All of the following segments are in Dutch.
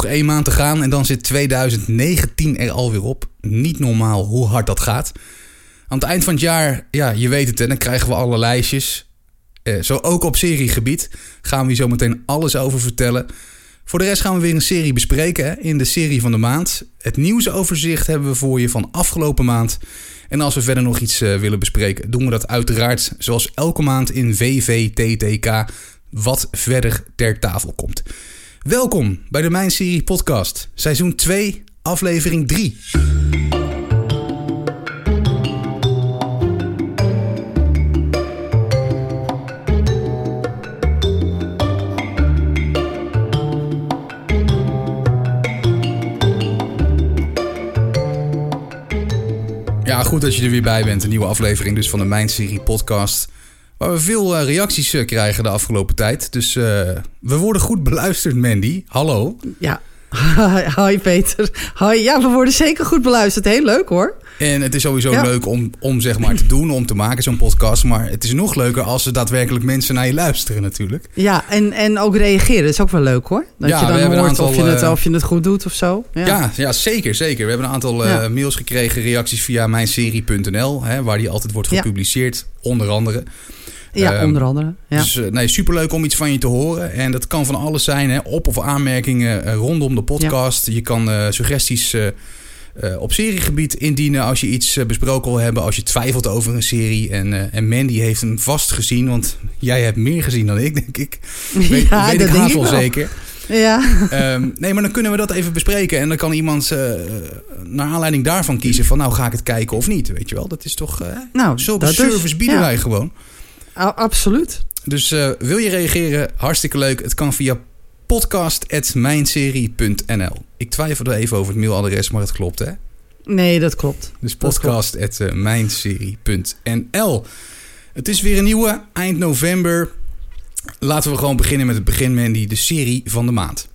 Nog één maand te gaan en dan zit 2019 er alweer op. Niet normaal hoe hard dat gaat. Aan het eind van het jaar, ja, je weet het, hè, dan krijgen we alle lijstjes. Eh, zo ook op seriegebied gaan we hier zo meteen alles over vertellen. Voor de rest gaan we weer een serie bespreken in de serie van de maand. Het nieuwsoverzicht hebben we voor je van afgelopen maand. En als we verder nog iets uh, willen bespreken, doen we dat uiteraard zoals elke maand in VVTTK, wat verder ter tafel komt. Welkom bij de Mijn Serie Podcast, seizoen 2, aflevering 3. Ja, goed dat je er weer bij bent. Een nieuwe aflevering dus van de Mijn Serie podcast. Waar we veel uh, reacties uh, krijgen de afgelopen tijd. Dus uh, we worden goed beluisterd, Mandy. Hallo. Ja. Hoi Peter. Hoi. Ja, we worden zeker goed beluisterd. Heel leuk hoor. En het is sowieso ja. leuk om, om zeg maar te doen, om te maken zo'n podcast. Maar het is nog leuker als er daadwerkelijk mensen naar je luisteren natuurlijk. Ja, en, en ook reageren. Dat is ook wel leuk hoor. Dat ja, je dan hoort aantal, of, je het, of je het goed doet of zo. Ja, ja, ja zeker, zeker. We hebben een aantal uh, mails gekregen, reacties via mijnserie.nl. Waar die altijd wordt gepubliceerd, onder andere. Ja, um, onder andere. Ja. Dus uh, nee, superleuk om iets van je te horen. En dat kan van alles zijn. Hè? Op- of aanmerkingen rondom de podcast. Ja. Je kan uh, suggesties op seriegebied indienen als je iets besproken wil hebben. Als je twijfelt over een serie. En, en Mandy heeft hem vast gezien. Want jij hebt meer gezien dan ik, denk ik. Weet, ja, weet dat ik haast wel zeker. Ja. Um, nee, maar dan kunnen we dat even bespreken. En dan kan iemand naar aanleiding daarvan kiezen van... nou, ga ik het kijken of niet, weet je wel. Dat is toch... nou, zulke service is, bieden ja. wij gewoon. Absoluut. Dus uh, wil je reageren? Hartstikke leuk. Het kan via podcast.mijnserie.nl. Ik twijfelde even over het mailadres, maar het klopt hè? Nee, dat klopt. Dus podcast.mijnserie.nl. Het is weer een nieuwe, eind november. Laten we gewoon beginnen met het begin, Mandy, de serie van de maand.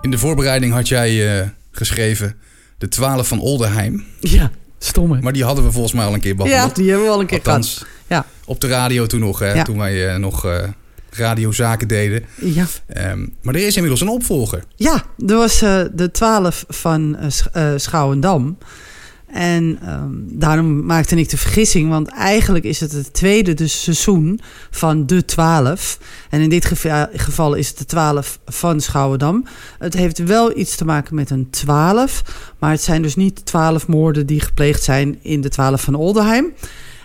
In de voorbereiding had jij uh, geschreven de 12 van Olderheim. Ja. Stomme. Maar die hadden we volgens mij al een keer behandeld. Ja, die hebben we al een keer Althans, gehad. Ja. Op de radio toen nog, hè, ja. toen wij uh, nog uh, radiozaken deden. Ja. Um, maar er is inmiddels een opvolger. Ja, er was uh, de 12 van Schouwendam. En um, daarom maakte ik de vergissing, want eigenlijk is het het tweede dus seizoen van de 12. En in dit geval is het de 12 van Schouwendam. Het heeft wel iets te maken met een 12, maar het zijn dus niet 12 moorden die gepleegd zijn in de 12 van Oldenheim.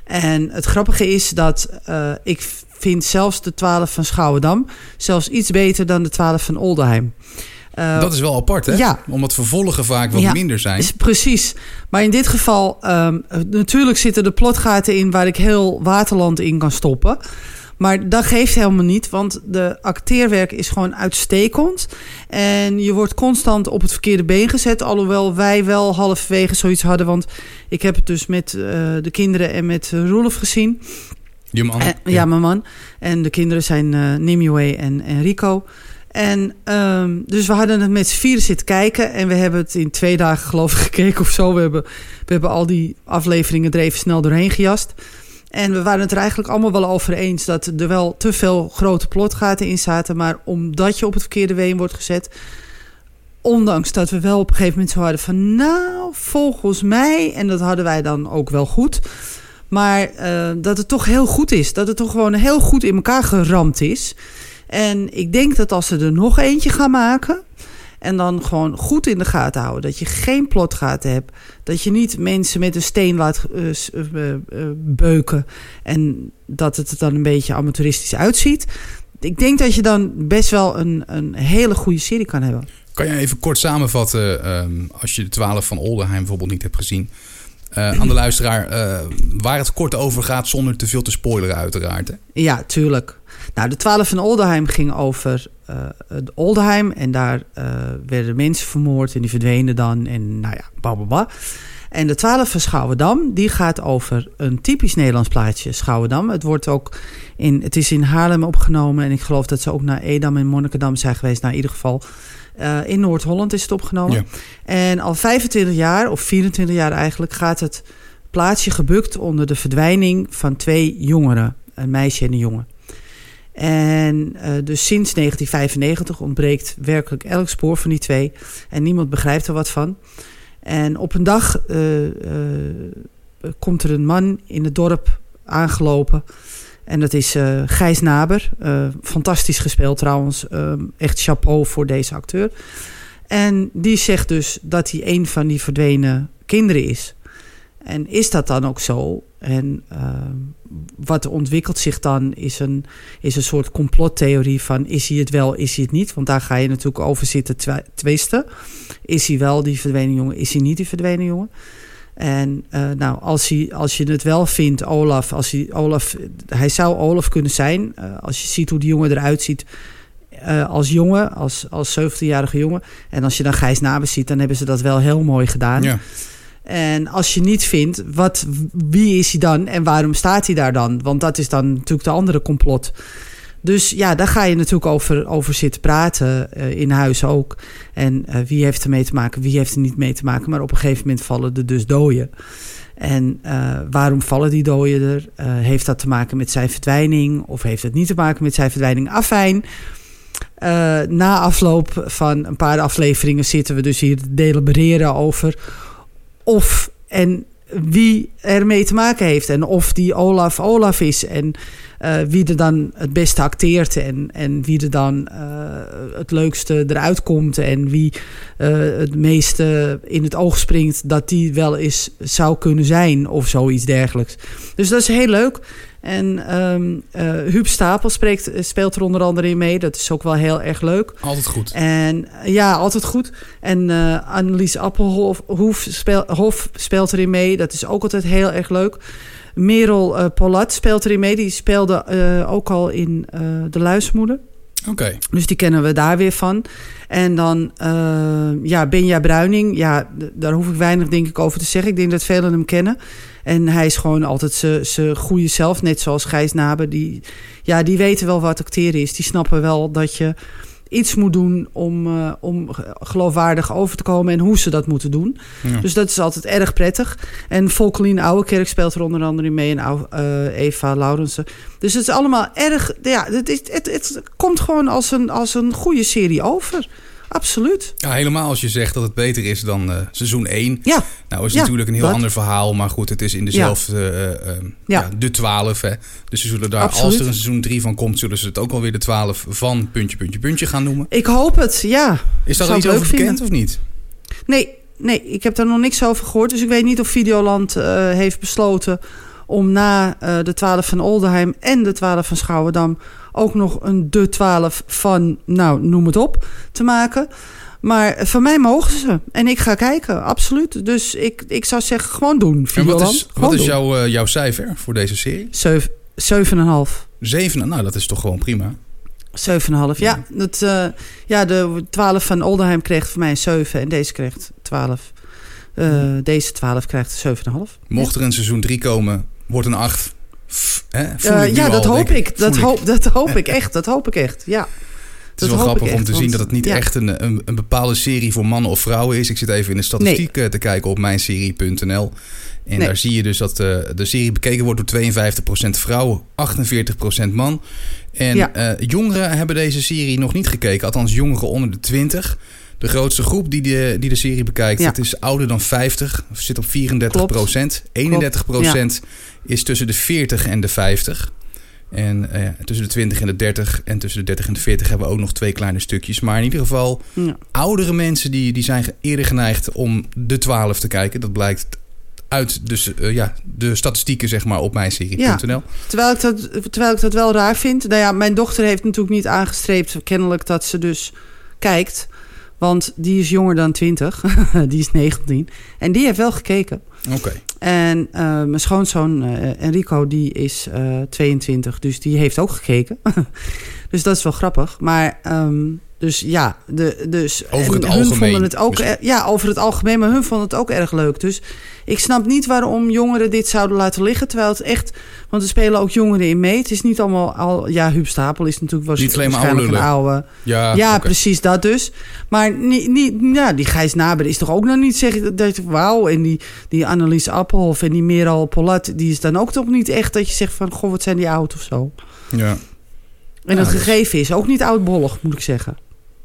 En het grappige is dat uh, ik vind zelfs de 12 van Schouwendam zelfs iets beter dan de 12 van Oldenheim. Uh, dat is wel apart, hè? Ja. Omdat vervolgen vaak wat ja, minder zijn. Is, precies. Maar in dit geval, um, natuurlijk zitten er plotgaten in waar ik heel Waterland in kan stoppen. Maar dat geeft helemaal niet, want de acteerwerk is gewoon uitstekend. En je wordt constant op het verkeerde been gezet. Alhoewel wij wel halverwege zoiets hadden. Want ik heb het dus met uh, de kinderen en met Roelof gezien. Je man? En, ja. ja, mijn man. En de kinderen zijn uh, Nimue en, en Rico. En um, dus we hadden het met z'n vieren zitten kijken. En we hebben het in twee dagen geloof ik gekeken of zo. We hebben, we hebben al die afleveringen er even snel doorheen gejast. En we waren het er eigenlijk allemaal wel over eens... dat er wel te veel grote plotgaten in zaten. Maar omdat je op het verkeerde been wordt gezet... ondanks dat we wel op een gegeven moment zo hadden van... nou, volgens mij... en dat hadden wij dan ook wel goed... maar uh, dat het toch heel goed is. Dat het toch gewoon heel goed in elkaar geramd is... En ik denk dat als ze er nog eentje gaan maken. En dan gewoon goed in de gaten houden. Dat je geen plotgaten hebt. Dat je niet mensen met een steen laat uh, uh, beuken. En dat het er dan een beetje amateuristisch uitziet. Ik denk dat je dan best wel een, een hele goede serie kan hebben. Kan je even kort samenvatten, um, als je de 12 van Oldenheim bijvoorbeeld niet hebt gezien, uh, aan de luisteraar uh, waar het kort over gaat zonder te veel te spoileren uiteraard. Hè? Ja, tuurlijk. Nou, de 12 van Oldenheim ging over uh, Oldenheim en daar werden mensen vermoord en die verdwenen dan en nou ja, bababa. En de 12 van Schouwendam, die gaat over een typisch Nederlands plaatsje, Schouwendam. Het, wordt ook in, het is in Haarlem opgenomen en ik geloof dat ze ook naar Edam en Monnikendam zijn geweest. Nou, in ieder geval uh, in Noord-Holland is het opgenomen. Ja. En al 25 jaar, of 24 jaar eigenlijk, gaat het plaatsje gebukt onder de verdwijning van twee jongeren. Een meisje en een jongen. En uh, dus sinds 1995 ontbreekt werkelijk elk spoor van die twee. En niemand begrijpt er wat van. En op een dag uh, uh, komt er een man in het dorp aangelopen. En dat is Gijs Naber. fantastisch gespeeld trouwens. echt chapeau voor deze acteur. En die zegt dus dat hij een van die verdwenen kinderen is. En is dat dan ook zo? En uh, wat ontwikkelt zich dan is een, is een soort complottheorie van is hij het wel, is hij het niet? Want daar ga je natuurlijk over zitten twisten. Is hij wel die verdwenen jongen, is hij niet die verdwenen jongen? En uh, nou, als, hij, als je het wel vindt, Olaf, als hij, Olaf, hij zou Olaf kunnen zijn. Uh, als je ziet hoe die jongen eruit ziet uh, als jongen, als, als 17-jarige jongen. En als je dan Gijs Nabes ziet, dan hebben ze dat wel heel mooi gedaan. Ja. En als je niet vindt, wat, wie is hij dan en waarom staat hij daar dan? Want dat is dan natuurlijk de andere complot. Dus ja, daar ga je natuurlijk over, over zitten praten, uh, in huis ook. En uh, wie heeft er mee te maken, wie heeft er niet mee te maken. Maar op een gegeven moment vallen er dus doden. En uh, waarom vallen die doden er? heeft dat te maken met zijn verdwijning? Of heeft het niet te maken met zijn verdwijning? Afijn. na afloop van een paar afleveringen zitten we dus hier te delibereren over of en wie er mee te maken heeft. En of die Olaf Olaf is. En uh, wie er dan het beste acteert. En, en wie er dan uh, het leukste eruit komt. En wie uh, het meeste in het oog springt. Dat die wel eens zou kunnen zijn. Of zoiets dergelijks. Dus dat is heel leuk. En um, uh, Huub Stapel spreekt, speelt er onder andere in mee. Dat is ook wel heel erg leuk. Altijd goed. En ja, altijd goed. En uh, Annelies Appelhof speel, Hof speelt erin mee. Dat is ook altijd heel erg leuk. Merel uh, Polat speelt erin mee. Die speelde uh, ook al in uh, De Luismoeder. Oké. Okay. Dus die kennen we daar weer van. En dan, ja, Benja Bruining. Ja, daar hoef ik weinig denk ik over te zeggen. Ik denk dat velen hem kennen. En hij is gewoon altijd zijn goede zelf. Net zoals Gijs Naber. Die, ja, die weten wel wat acteren is. Die snappen wel dat je iets moet doen om, uh, om geloofwaardig over te komen en hoe ze dat moeten doen. Ja. Dus dat is altijd erg prettig. En Volkelien Ouwekerk speelt er onder andere mee en uh, Eva Laurensen. Dus het is allemaal erg. Ja, het, het, het, het komt gewoon als een, als een goede serie over. Absoluut. Ja, helemaal als je zegt dat het beter is dan uh, seizoen 1. Ja. Nou is ja, natuurlijk een heel dat. ander verhaal. Maar goed, het is in dezelfde... Ja. Uh, uh, ja. de 12. Hè. Dus ze zullen daar, Absoluut. als er een seizoen 3 van komt... zullen ze het ook alweer de 12 van puntje, puntje, puntje gaan noemen. Ik hoop het, ja. Is daar iets over bekend of niet? Nee, nee, ik heb daar nog niks over gehoord. Dus ik weet niet of Videoland heeft besloten... om na de 12 van Oldenheim en de 12 van Schouwendam... ook nog een de 12 van, nou, noem het op, te maken... Maar van mij mogen ze. En ik ga kijken, absoluut. Dus ik, ik zou zeggen, gewoon doen. En wat is, wat is jouw, uh, jouw cijfer voor deze serie? 7,5. 7, nou dat is toch gewoon prima. 7,5, ja. Dat, uh, ja, de 12 van Oldenheim kreeg voor mij een 7 en deze kreeg 12. Uh, hmm. Deze 12 krijgt 7,5. Mocht er een seizoen 3 komen, wordt een 8. Hè? Uh, ja, dat al, hoop ik. ik. Dat, hoop, dat hoop ik echt. Dat hoop ik echt, ja. Het is wel grappig om te zien dat het niet ja. echt een, een, een, bepaalde serie voor mannen of vrouwen is. Ik zit even in de statistiek nee. te kijken op mijnserie.nl. En nee. daar zie je dus dat uh, de serie bekeken wordt door 52% vrouwen, 48% man. En ja. uh, jongeren hebben deze serie nog niet gekeken, althans jongeren onder de 20. De grootste groep die de, die de serie bekijkt, ja. het is ouder dan 50, zit op 34 procent. 31 procent is tussen de 40 en de 50. En uh, tussen de 20 en de 30 en tussen de 30 en de 40 hebben we ook nog twee kleine stukjes. Maar in ieder geval, ja. oudere mensen die, die zijn eerder geneigd om de 12 te kijken. Dat blijkt uit dus, uh, ja, de statistieken zeg maar, op mijnserie.nl. Ja, terwijl, ik dat, terwijl ik dat wel raar vind. Nou ja, mijn dochter heeft natuurlijk niet aangestreept kennelijk dat ze dus kijkt. Want die is jonger dan 20. die is 19. En die heeft wel gekeken. Oké. Okay. En uh, mijn schoonzoon uh, Enrico, die is uh, 22. Dus die heeft ook gekeken. dus dat is wel grappig. Maar um, dus ja, de, dus, over het hun algemeen. Vonden het ook, er, ja, over het algemeen. Maar hun vonden het ook erg leuk. Dus ik snap niet waarom jongeren dit zouden laten liggen. Terwijl het echt... Want er spelen ook jongeren in mee. Het is niet allemaal... Al, ja, Huub Stapel is natuurlijk was, niet alleen maar waarschijnlijk oude een oude... Ja, ja okay. precies dat dus. Maar niet, niet, ja, die Gijs Naber is toch ook nog niet zeggen... dat wauw, en die, die Annelies Appelhof en die Meral Polat... die is dan ook toch niet echt dat je zegt van... goh, wat zijn die oud of zo. Ja. En het dus- gegeven is ook niet oudbollig, moet ik zeggen.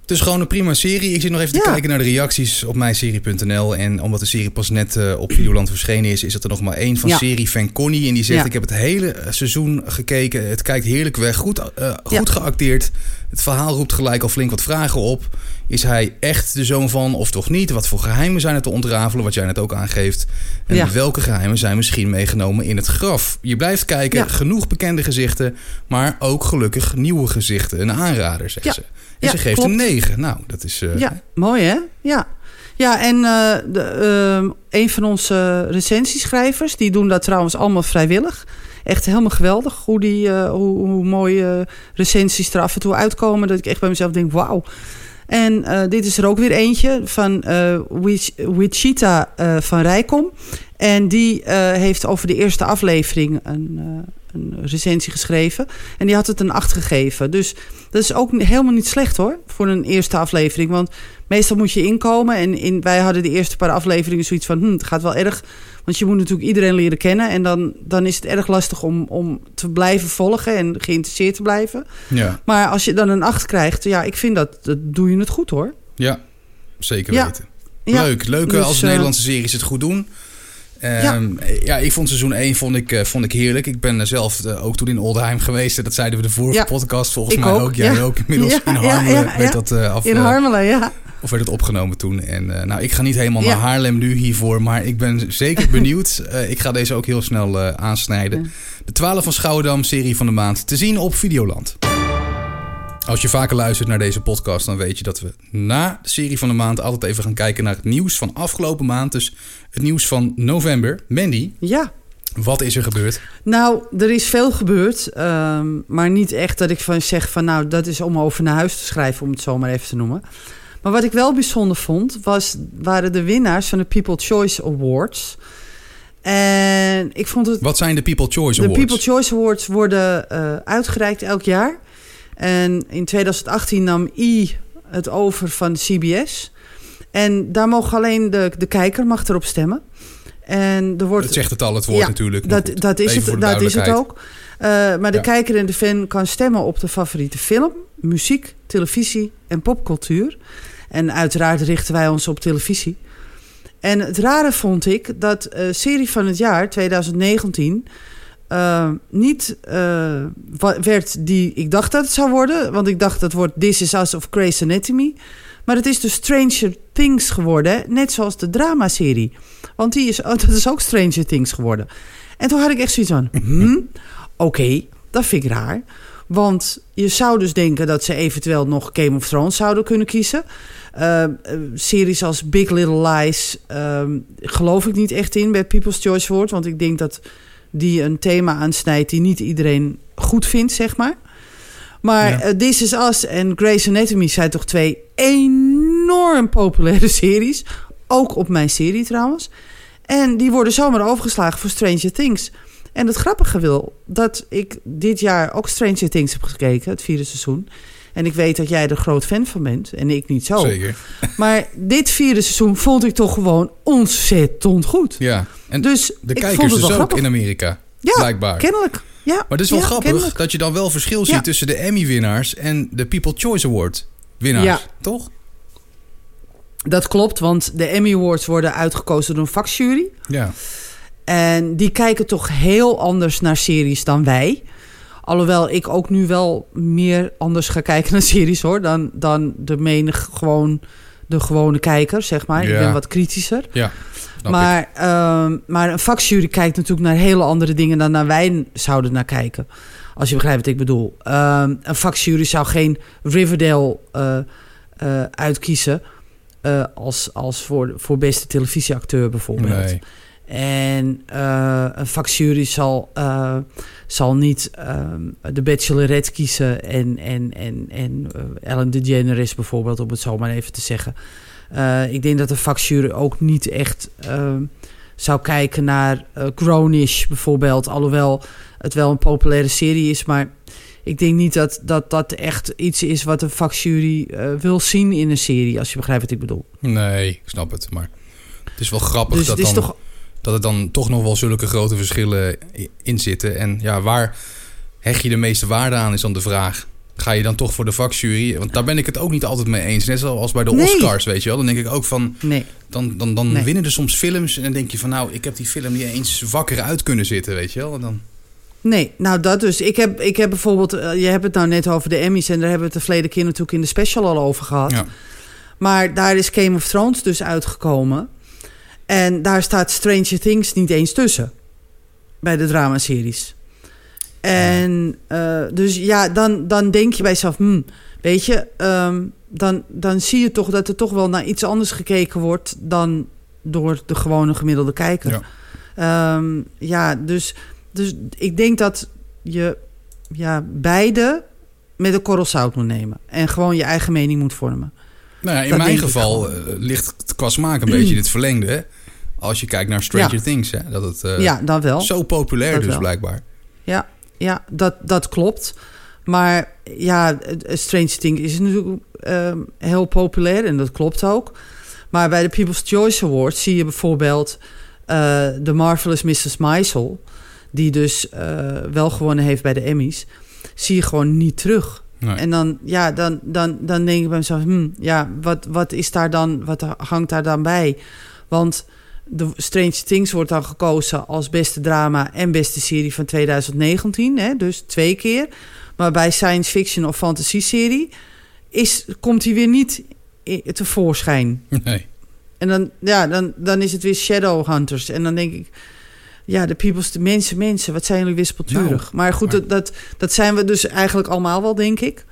Het is gewoon een prima serie. Ik zit nog even te kijken naar de reacties op mijnserie.nl. En omdat de serie pas net eh, op Videoland verschenen is, is dat er nog maar één van Ja. serie fan Connie. En die zegt, Ja. ik heb het hele seizoen gekeken. Het kijkt heerlijk weg. Goed, eh, goed geacteerd. Het verhaal roept gelijk al flink wat vragen op. Is hij echt de zoon van of toch niet? Wat voor geheimen zijn er te ontrafelen? Wat jij net ook aangeeft. En Ja. welke geheimen zijn misschien meegenomen in het graf? Je blijft kijken. Ja. Genoeg bekende gezichten. Maar ook gelukkig nieuwe gezichten. Een aanrader, zegt Ja. ze. En Ja, ze geeft klopt. een 9. Nou, dat is... eh, Ja, mooi hè? Ja. Ja, en eh, de, ehm, een van onze recensieschrijvers, die doen dat trouwens allemaal vrijwillig. Echt helemaal geweldig hoe, die, eh, hoe, hoe mooie recensies er af en toe uitkomen. Dat ik echt bij mezelf denk, wauw. En eh, dit is er ook weer eentje van Wich- Wichita eh, van Rijkom. En die heeft over de eerste aflevering een, een recensie geschreven. En die had het een 8 gegeven. Dus dat is ook helemaal niet slecht hoor, voor een eerste aflevering. Want meestal moet je inkomen. En in, wij hadden de eerste paar afleveringen zoiets van... Hm, het gaat wel erg... Want je moet natuurlijk iedereen leren kennen. En dan, dan is het erg lastig om, om te blijven volgen en geïnteresseerd te blijven. Ja, Maar als je dan een 8 krijgt, ja, ik vind dat, dat doe je het goed hoor. ja zeker Ja. weten. Ja, Leuk, leuk dus, als eh, Nederlandse series het goed doen. Ehm, ja. ik vond seizoen 1 vond ik, eh, vond ik heerlijk. Ik ben eh, zelf ook toen in Oldheim geweest. Dat zeiden we de vorige Ja. podcast. Volgens Ik mij ook. ook, Jij ja. ook. Inmiddels Ja, in ja, Harmelen ja, ja. dat eh, af, In Harmelen, ja. Of werd het opgenomen toen. En eh, nou, ik ga niet helemaal naar Haarlem nu hiervoor. Maar ik ben zeker benieuwd. Eh, ik ga deze ook heel snel eh, aansnijden. De 12 van Schouwdam, serie van de maand. Te zien op Videoland. Als je vaker luistert naar deze podcast, dan weet je dat we na de serie van de maand altijd even gaan kijken naar het nieuws van afgelopen maand. Dus het nieuws van november. Mandy, Ja. wat is er gebeurd? Nou, er is veel gebeurd. ehm, maar niet echt dat ik van zeg van nou, dat is om over naar huis te schrijven, om het zo maar even te noemen. Maar wat ik wel bijzonder vond, was, waren de winnaars van de People Choice Awards. En ik vond het Wat zijn de People Choice De Awards? People Choice Awards worden eh, uitgereikt elk jaar. En in 2018 nam I het over van CBS. En daar mogen alleen de, de kijker mag erop stemmen. En er wordt, Het zegt het al, het woord Ja, natuurlijk. dat, goed, dat is het, de dat is het ook. Eh, maar de Ja. kijker en de fan kan stemmen op de favoriete film, muziek, televisie en popcultuur. En uiteraard richten wij ons op televisie. En het rare vond ik dat eh serie van het jaar 2019 eh, niet wa- werd die ik dacht dat het zou worden. Want ik dacht dat wordt This Is Us of Grey's Anatomy. Maar het is dus Stranger Things geworden. Net zoals de dramaserie. Want die is, oh, dat is ook Stranger Things geworden. En toen had ik echt zoiets van... Hmm, Oké, dat vind ik raar. Want je zou dus denken dat ze eventueel nog Game of Thrones zouden kunnen kiezen. Eh, series als Big Little Lies ehm, geloof ik niet echt in bij People's Choice Award. Want ik denk dat die een thema aansnijdt die niet iedereen goed vindt, zeg maar. Maar Ja. eh, This Is Us en Grey's Anatomy zijn toch twee enorm populaire series. Ook op mijn serie trouwens. En die worden zomaar overgeslagen voor Stranger Things. En het grappige wil dat ik dit jaar ook Stranger Things heb gekeken, het vierde seizoen. En ik weet dat jij er groot fan van bent en ik niet zo. Zeker. Maar dit vierde seizoen vond ik toch gewoon ontzettend goed. Ja, en Dus de kijkers dus ook grappig. in Amerika. Ja, blijkbaar. kennelijk. Ja, Maar het is wel ja, grappig kennelijk. dat je dan wel verschil ziet Ja. tussen de Emmy-winnaars en de People Choice Award winnaars. Ja. Toch? Dat klopt, want de Emmy Awards worden uitgekozen door een vakjury. Ja. En die kijken toch heel anders naar series dan wij. Alhoewel ik ook nu wel meer anders ga kijken naar series hoor. Dan, dan de menig gewoon de gewone kijker, zeg maar. Ja. Ik ben wat kritischer. Ja. Maar, ehm, maar een vakjury kijkt natuurlijk naar hele andere dingen dan naar wij zouden naar kijken. Als je begrijpt wat ik bedoel. Ehm, een vakjury zou geen Riverdale eh, eh, uitkiezen. eh, als, als voor, voor beste televisieacteur bijvoorbeeld. Nee. En eh, een vakjury zal, eh, zal niet ehm, de Bachelorette kiezen en, en, en, en eh, Ellen DeGeneres bijvoorbeeld, om het zo maar even te zeggen. Ik denk dat de vakjury ook niet echt ehm, zou kijken naar Grownish bijvoorbeeld. Alhoewel het wel een populaire serie is, maar ik denk niet dat dat, dat echt iets is wat een vakjury wil zien in een serie, als je begrijpt wat ik bedoel. Nee, ik snap het. Maar het is wel grappig Dus dat, het is dan, toch dat er dan toch nog wel zulke grote verschillen in zitten. En ja, waar heg je de meeste waarde aan, is dan de vraag. ga je dan toch voor de vakjury? Want daar ben ik het ook niet altijd mee eens. Net zoals bij de Nee. Oscars, weet je wel. Dan denk ik ook van, Nee. dan, dan, dan Nee. winnen er soms films en dan denk je van, nou, ik heb die film niet eens wakker uit kunnen zitten, weet je wel. En dan, Nee, nou dat dus. Ik heb, ik heb bijvoorbeeld, eh, je hebt het nou net over de Emmys en daar hebben we het de verleden keer natuurlijk in de special al over gehad. ja. Maar daar is Game of Thrones dus uitgekomen. En daar staat Stranger Things niet eens tussen. Bij de dramaseries. En eh, dus ja, dan, dan denk je bij jezelf... Hmm, weet je, ehm, dan, dan zie je toch dat er toch wel naar iets anders gekeken wordt... dan door de gewone gemiddelde kijker. Ja. Ehm, ja, dus, dus ik denk dat je ja, beide met een korrel zout moet nemen. En gewoon je eigen mening moet vormen. Nou ja, in Dat mijn geval eh, ligt het qua smaak een beetje in het verlengde. Hè? Als je kijkt naar Stranger Ja. Things, hè? dat het eh, ja, dan wel. zo populair Dat dus wel. blijkbaar. Ja, ja dat, dat klopt. Maar ja, het Stranger Things is natuurlijk ehm, heel populair en dat klopt ook. Maar bij de People's Choice Awards zie je bijvoorbeeld eh de Marvelous Mrs. Maisel... die dus eh, wel gewonnen heeft bij de Emmys... zie je gewoon niet terug. Nee. En dan, ja, dan, dan, dan denk ik bij mezelf... Hmm, ja, wat, wat is daar dan, wat hangt daar dan bij? Want de Strange Things wordt dan gekozen als beste drama en beste serie van 2019. Hè? Dus twee keer. Maar bij science fiction of fantasy serie is, komt hij weer niet tevoorschijn. nee. En dan, ja, dan, dan is het weer Shadowhunters. En dan denk ik, ja, de people's, de mensen, mensen, wat zijn jullie wispelturig. Nou, maar goed, maar- Dat, dat, dat zijn we dus eigenlijk allemaal wel, denk ik.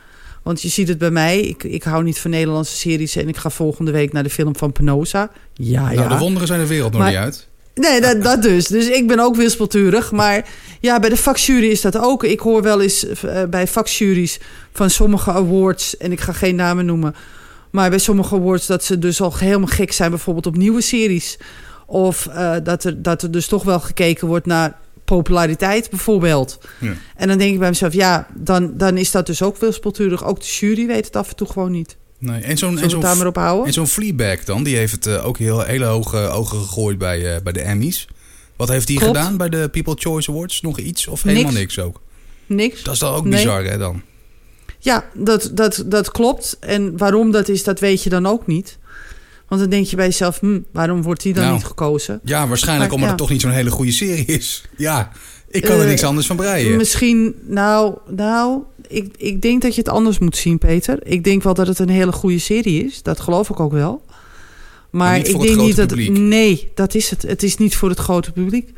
Want je ziet het bij mij. Ik, ik hou niet van Nederlandse series. En ik ga volgende week naar de film van Penosa. Ja, Nou, ja. de wonderen zijn de wereld nog Maar- niet uit. Nee, dat, dat dus. Dus ik ben ook wispelturig. Maar ja, bij de vakjury is dat ook. Ik hoor wel eens eh, bij vakjuries van sommige awards... en ik ga geen namen noemen... maar bij sommige awards dat ze dus al helemaal gek zijn... bijvoorbeeld op nieuwe series. Of eh, dat, er, dat er dus toch wel gekeken wordt naar populariteit bijvoorbeeld. Ja. En dan denk ik bij mezelf... ja, dan, dan is dat dus ook wispelturig. Ook de jury weet het af en toe gewoon niet. Nee. En zo'n en we het zo'n daar maar op houden? en zo'n Fleabag dan, die heeft het eh, ook heel hele hoge ogen gegooid bij, eh, bij de Emmys. Wat heeft die Klopt. gedaan bij de People Choice Awards? Nog iets of helemaal Niks. niks ook? Niks. Dat is dan ook Nee. bizar hè dan? Ja, dat, dat, dat klopt. En waarom dat is, dat weet je dan ook niet. Want dan denk je bij jezelf, hm, waarom wordt die dan Nou. niet gekozen? Ja, waarschijnlijk Maar, omdat ja. het toch niet zo'n hele goede serie is. Ja, ik kan er Eh, niks anders van breien. Misschien, nou, nou ik, ik denk dat je het anders moet zien, Peter. Ik denk wel dat het een hele goede serie is. Dat geloof ik ook wel. Maar, ik denk niet dat. publiek. Nee, dat is het. Het is niet voor het grote publiek.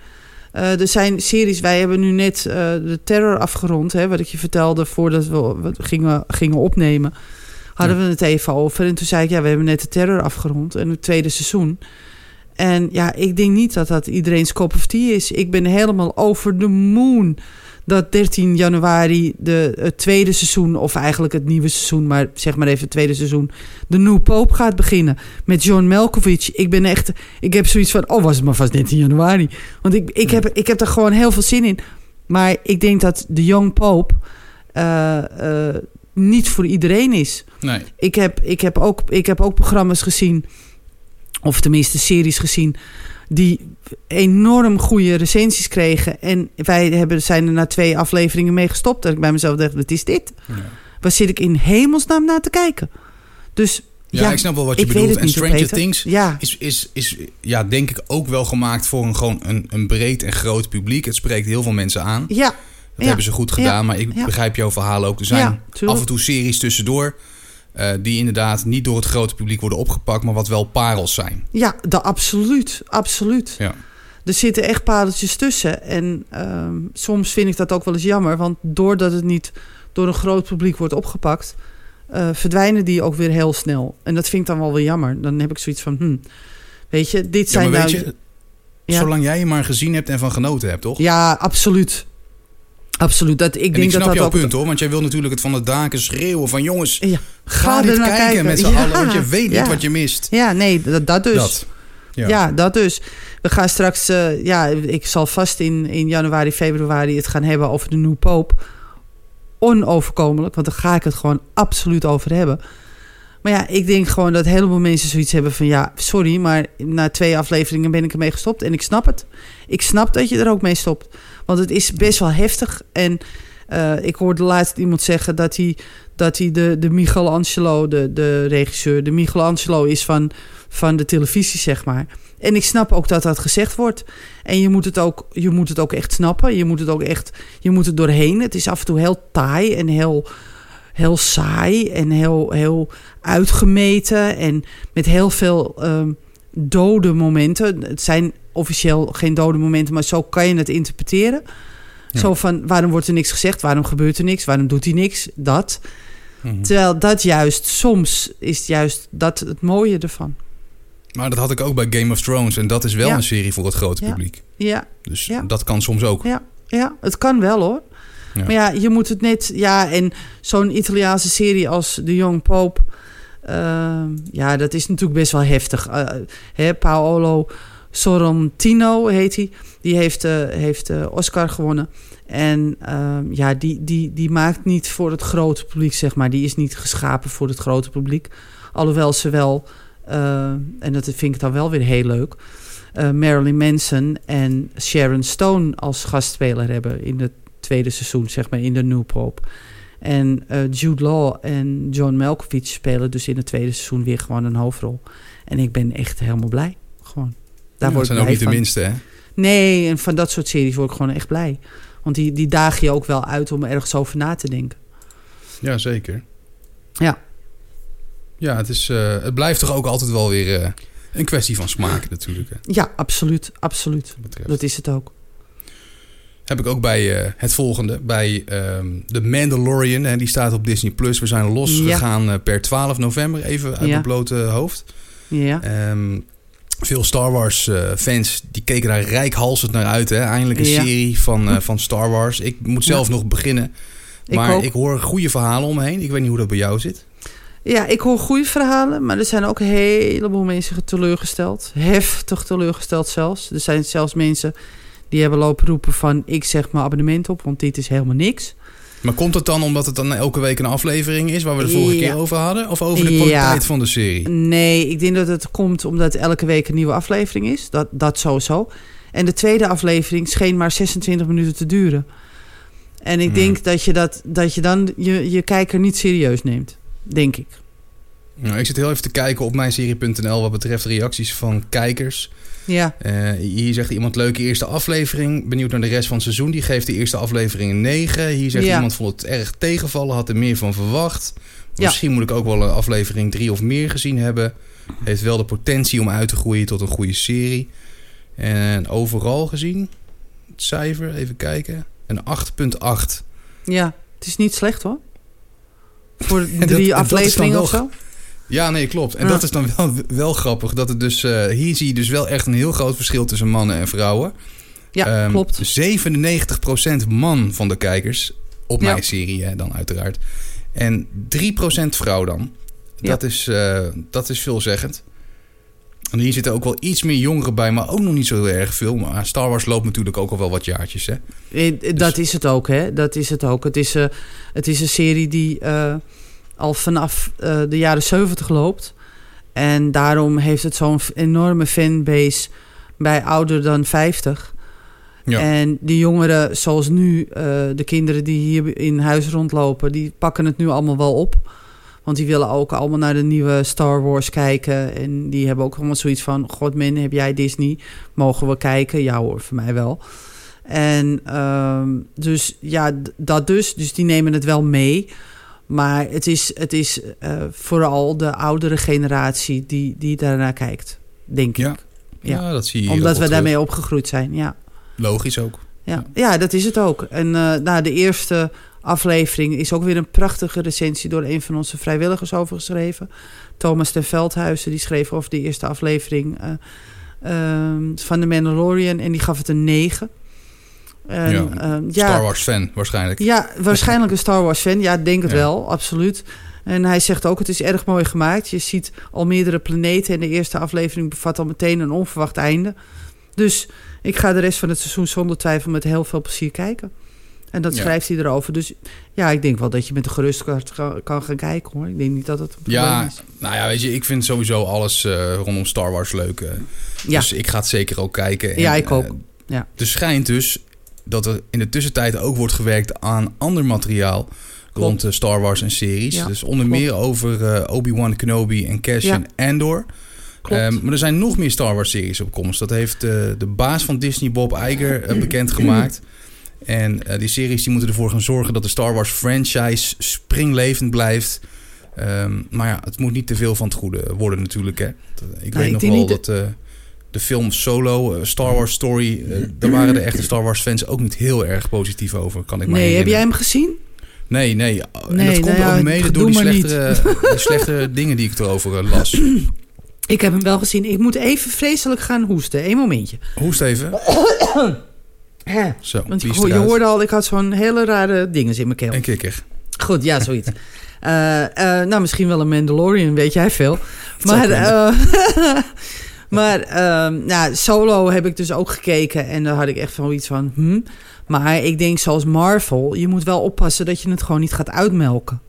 Eh, er zijn series, wij hebben nu net eh, de Terror afgerond, hè, wat ik je vertelde voordat we we gingen, gingen opnemen. Hadden we het even over. En toen zei ik, ja, we hebben net de Terror afgerond en het tweede seizoen. En ja, ik denk niet dat dat iedereen's cup of tea is. Ik ben helemaal over de moon dat 13 januari de, het tweede seizoen, of eigenlijk het nieuwe seizoen, maar zeg maar even het tweede seizoen, de New Pope gaat beginnen met John Malkovich. Ik ben echt, ik heb zoiets van, oh was het maar vast 13 januari. Want ik, ik, heb, ik heb er gewoon heel veel zin in. Maar ik denk dat de Young Pope eh, eh, niet voor iedereen is. Nee. Ik heb, ik, heb ook, ik heb ook programma's gezien, of tenminste series gezien, die enorm goede recensies kregen. En wij hebben, zijn er na twee afleveringen mee gestopt. Dat ik bij mezelf dacht, wat is dit? Ja. Waar zit ik in hemelsnaam naar te kijken? Dus Ja, ja, ik snap wel wat je bedoelt. het En Stranger. Things Ja, is, is, is ja, denk ik ook wel gemaakt voor een, gewoon een, een breed en groot publiek. Het spreekt heel veel mensen aan. ja, Ja. hebben ze goed gedaan. Ja. Maar ik begrijp jouw verhaal ook. Er zijn af en toe series tussendoor... eh, die inderdaad niet door het grote publiek worden opgepakt... maar wat wel parels zijn. ja dat, absoluut, absoluut. Ja. Er zitten echt pareltjes tussen. En ehm, soms vind ik dat ook wel eens jammer. Want doordat het niet door een groot publiek wordt opgepakt... eh, verdwijnen die ook weer heel snel. En dat vind ik dan wel weer jammer. Dan heb ik zoiets van... Hm, weet je, dit Ja, zijn nou... je, Ja. zolang jij je maar gezien hebt en van genoten hebt, toch? Ja, absoluut. Absoluut. Dat, ik en denk ik dat snap dat jouw punt hoor, want jij wil natuurlijk het van de daken schreeuwen van jongens, Ja, ga, ga, dit kijken, kijken. met z'n Ja, allen, want je weet niet ja. wat je mist. Ja, nee, dat, dat dus. Dat. Ja. Dat dus. We gaan straks, eh, ja, ik zal vast in, in januari, februari het gaan hebben over de New Pope. Onoverkomelijk, want daar ga ik het gewoon absoluut over hebben. Maar ja, ik denk gewoon dat een heleboel mensen zoiets hebben van... ja, sorry, maar na twee afleveringen ben ik ermee gestopt. En ik snap het. Ik snap dat je er ook mee stopt. Want het is best wel heftig. En Eh, ik hoorde laatst iemand zeggen dat hij, dat hij de, de Michelangelo, de, de regisseur, de Michelangelo is van, van de televisie, zeg maar. En ik snap ook dat dat gezegd wordt. En je moet het ook, je moet het ook echt snappen. Je moet het ook echt, je moet het doorheen. Het is af en toe heel taai en heel, heel saai en heel, heel uitgemeten. En met heel veel um, dode momenten. Het zijn officieel geen dode momenten, maar zo kan je het interpreteren. Ja. Zo van, waarom wordt er niks gezegd? Waarom gebeurt er niks? Waarom doet hij niks? Dat. Mm -hmm. Terwijl dat juist, soms is juist dat het mooie ervan. Maar dat had ik ook bij Game of Thrones. En dat is wel Ja. een serie voor het grote publiek. Ja, Dus dat kan soms ook. ja, ja, het kan wel hoor. Maar ja, je moet het net... Ja, en zo'n Italiaanse serie als The Young Pope... ehm, ja, dat is natuurlijk best wel heftig. Eh, hè, Paolo Sorrentino heet hij. Die heeft, eh, heeft eh, Oscar gewonnen. En ehm, ja, die, die, die maakt niet voor het grote publiek, zeg maar. Die is niet geschapen voor het grote publiek. Alhoewel ze wel... eh, en dat vind ik dan wel weer heel leuk... Marilyn Manson en Sharon Stone als gastspeler hebben in het tweede seizoen, zeg maar, in de New Pope. En Jude Law en John Malkovich spelen dus in het tweede seizoen weer gewoon een hoofdrol. En ik ben echt helemaal blij. Gewoon. Daar Ja, word dat ik zijn ook niet de minste, hè? Nee, en van dat soort series word ik gewoon echt blij. Want die, die daag je ook wel uit om ergens over na te denken. Ja, zeker. Ja. Ja, het, is, eh, het blijft toch ook altijd wel weer eh, een kwestie van smaak natuurlijk. Hè, Ja, absoluut. Absoluut. dat is het ook. Heb ik ook bij eh, het volgende. Bij ehm The Mandalorian. Hè, die staat op Disney+. Plus. We zijn losgegaan eh, per 12 november. Even uit Ja. mijn blote hoofd. Ja. Ehm, veel Star Wars eh, fans die keken daar rijkhalsend naar uit. Hè? Eindelijk een Ja. serie van, eh, van Star Wars. Ik moet zelf nog beginnen. Maar ik hoor goede verhalen om me heen. Ik weet niet hoe dat bij jou zit. Ja, ik hoor goede verhalen, maar er zijn ook een heleboel mensen teleurgesteld. Heftig teleurgesteld zelfs. Er zijn zelfs mensen die hebben lopen roepen van... ik zeg mijn abonnement op, want dit is helemaal niks. Maar komt het dan omdat het dan elke week een aflevering is... waar we de vorige Ja. keer over hadden? Of over de Ja. kwaliteit van de serie? Nee, ik denk dat het komt omdat elke week een nieuwe aflevering is. Dat, dat sowieso. En de tweede aflevering scheen maar 26 minuten te duren. En ik Hmm. denk dat je, dat, dat je dan je, je kijker niet serieus neemt. Denk ik. Nou, ik zit heel even te kijken op mijnserie.nl... wat betreft reacties van kijkers... Ja, Eh, hier zegt iemand leuke eerste aflevering. Benieuwd naar de rest van het seizoen. Die geeft de eerste aflevering een 9. Hier zegt Ja. iemand vond het erg tegenvallen. Had er meer van verwacht. Ja. Misschien moet ik ook wel een aflevering 3 of meer gezien hebben. Heeft wel de potentie om uit te groeien tot een goede serie. En overal gezien. Het cijfer, even kijken. Een 8,8. ja, het is niet slecht hoor. Voor drie dat afleveringen of zo. Ja, nee, klopt. En Ja. dat is dan wel, wel grappig. Dat het dus, eh, hier zie je dus wel echt een heel groot verschil tussen mannen en vrouwen. Ja, Ehm, klopt. 97% man van de kijkers. Op Ja. mijn serie hè, dan uiteraard. En 3% vrouw dan. Ja. Dat, is, eh, dat is veelzeggend. En hier zitten ook wel iets meer jongeren bij, maar ook nog niet zo heel erg veel. Maar Star Wars loopt natuurlijk ook al wel wat jaartjes. Hè? Eh, eh, Dat is het ook, hè? Dat is het ook. Het is, eh, het is een serie die eh, al vanaf eh, de jaren 70 loopt. En daarom heeft het zo'n enorme fanbase bij ouder dan 50. Ja. En die jongeren, zoals nu, eh, de kinderen die hier in huis rondlopen, die pakken het nu allemaal wel op. Want die willen ook allemaal naar de nieuwe Star Wars kijken. En die hebben ook allemaal zoiets van: God, man, heb jij Disney? Mogen we kijken? Ja hoor, voor mij wel. En ehm, dus ja, dat dus. Dus die nemen het wel mee. Maar het is, het is eh, vooral de oudere generatie die, die daarnaar kijkt, denk Ja, ik. Ja. Ja, dat zie je Omdat we daarmee opgegroeid zijn, ja. Logisch ook. Ja, ja dat is het ook. En nou, de eerste aflevering is ook weer een prachtige recensie door een van onze vrijwilligers overgeschreven. Thomas ten Veldhuizen, die schreef over de eerste aflevering eh, ehm, van The Mandalorian en die gaf het een 9. En, Ja, ehm, ja, Star Wars fan waarschijnlijk. ja, waarschijnlijk een Star Wars fan. Ja, ik denk het Ja. wel, absoluut. En hij zegt ook, het is erg mooi gemaakt. Je ziet al meerdere planeten en de eerste aflevering bevat al meteen een onverwacht einde. Dus ik ga de rest van het seizoen zonder twijfel met heel veel plezier kijken. En dat Ja. schrijft hij erover. Dus ja, ik denk wel dat je met een gerust hart kan, gaan kijken hoor. Ik denk niet dat het een Ja, is. nou ja, weet je, ik vind sowieso alles eh, rondom Star Wars leuk. eh. Ja. Dus ik ga het zeker ook kijken. En, Ja, ik ook. eh, Ja. Er schijnt dus dat er in de tussentijd ook wordt gewerkt aan ander materiaal rond de Star Wars en series. Ja, dus onder klopt. meer over eh, Obi-Wan Kenobi en Cassian Andor. Klopt. Ehm, maar er zijn nog meer Star Wars series op komst. Dat heeft eh, de baas van Disney, Bob Iger, eh, bekendgemaakt. En eh, die series die moeten ervoor gaan zorgen dat de Star Wars franchise springlevend blijft. Ehm, maar ja, het moet niet te veel van het goede worden natuurlijk. Hè. Ik weet nog wel dat eh, de film Solo, eh, Star Wars Story... eh, daar waren de echte Star Wars fans ook niet heel erg positief over, kan ik me Nee, heb jij hem gezien? Nee, nee. En Nee, dat komt nou ja, ook mede door die maar slechte, die slechte dingen die ik erover eh, las. Ik heb hem wel gezien. Ik moet even vreselijk gaan hoesten. Eén momentje. Hoest even. Zo, Want je hoorde al, ik had zo'n hele rare dingen in mijn keel. En kikker. Goed, ja, zoiets. Eh, eh, nou, misschien wel een Mandalorian, weet jij veel. Maar. maar ehm, nou, Solo heb ik dus ook gekeken. En daar had ik echt van iets van... Hm. Maar ik denk zoals Marvel... je moet wel oppassen dat je het gewoon niet gaat uitmelken.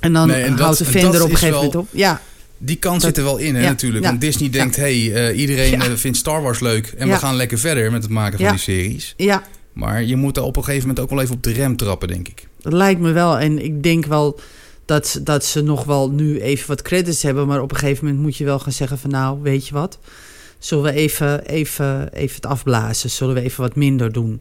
En dan Nee, en dat- houdt de fan er op een gegeven wel- moment op. Ja, Die kans Dat- zit er wel in, hè, ja, natuurlijk. ja. Want Disney denkt, hey, eh, iedereen Ja. eh, vindt Star Wars leuk. En we gaan lekker verder met het maken van die series. ja, Maar je moet daar op een gegeven moment ook wel even op de rem trappen, denk ik. dat lijkt me wel. En ik denk wel dat, ze- dat ze nog wel nu even wat credits hebben. Maar op een gegeven moment moet je wel gaan zeggen van... nou, weet je wat? Zullen we even, even, even het afblazen? Zullen we even wat minder doen?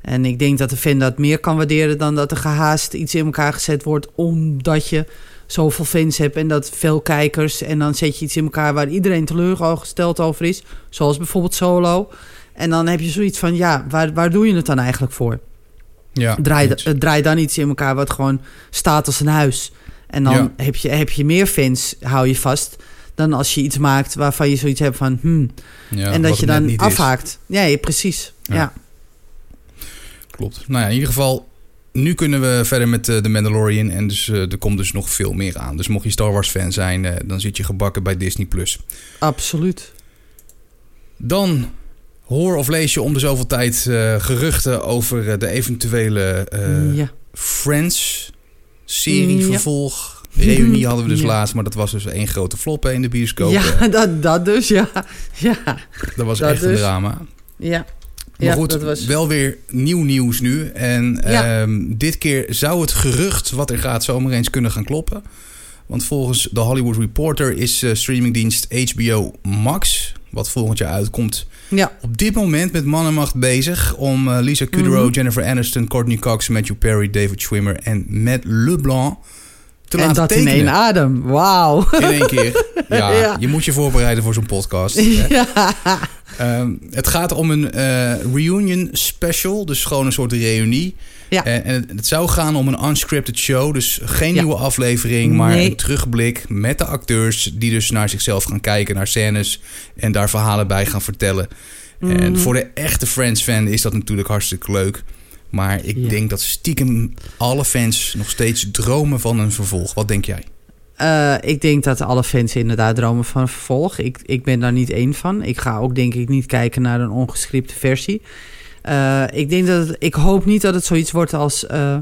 En ik denk dat de fan dat meer kan waarderen... dan dat er gehaast iets in elkaar gezet wordt... omdat je zoveel fans hebt en dat veel kijkers... en dan zet je iets in elkaar waar iedereen teleurgesteld over is. Zoals bijvoorbeeld Solo. En dan heb je zoiets van... ja, waar, waar doe je het dan eigenlijk voor? Ja, Draai, eh, draai dan iets in elkaar wat gewoon staat als een huis. En dan Ja. heb, je, heb je meer fans, hou je vast... dan als je iets maakt waarvan je zoiets hebt van... Hmm, Ja, en dat je dan is. afhaakt. Nee, precies. Ja. Ja. Klopt. Nou ja, in ieder geval, nu kunnen we verder met eh, The Mandalorian. En dus, eh, er komt dus nog veel meer aan. Dus mocht je Star Wars fan zijn, eh, dan zit je gebakken bij Disney+. Plus. absoluut. Dan hoor of lees je om de zoveel tijd eh, geruchten over eh, de eventuele eh, ja. Friends serie vervolg. Reunie hadden we dus Ja. laatst, maar dat was dus één grote flop in de bioscoop. ja, dat, dat dus, ja. Ja, Dat was dat echt een dus. drama. ja. Maar ja goed, dat was... wel weer nieuw nieuws nu. En Ja. ehm, dit keer zou het gerucht wat er gaat zomaar eens kunnen gaan kloppen. Want volgens de Hollywood Reporter is eh, streamingdienst HBO Max, wat volgend jaar uitkomt, Ja, op dit moment met man en macht bezig om eh, Lisa Kudrow, Mhm. Jennifer Aniston, Courtney Cox, Matthew Perry, David Schwimmer en Matt LeBlanc te en laten dat tekenen. in één adem. Wauw. In één keer. Ja, Ja. je moet je voorbereiden voor zo'n podcast. hè. Ja. Ehm, het gaat om een eh, reunion special, dus gewoon een soort reunie. Ja. En, en het, zou gaan om een unscripted show, dus geen Ja. nieuwe aflevering, maar Nee. een terugblik met de acteurs die dus naar zichzelf gaan kijken, naar scènes en daar verhalen bij gaan vertellen. En Mhm. voor de echte Friends-fan is dat natuurlijk hartstikke leuk. Maar ik Ja. denk dat stiekem alle fans nog steeds dromen van een vervolg. Wat denk jij? Eh, ik denk dat alle fans inderdaad dromen van een vervolg. Ik, ik ben daar niet één van. Ik ga ook denk ik niet kijken naar een ongescripte versie. Eh, ik, denk dat het- ik hoop niet dat het zoiets wordt als eh,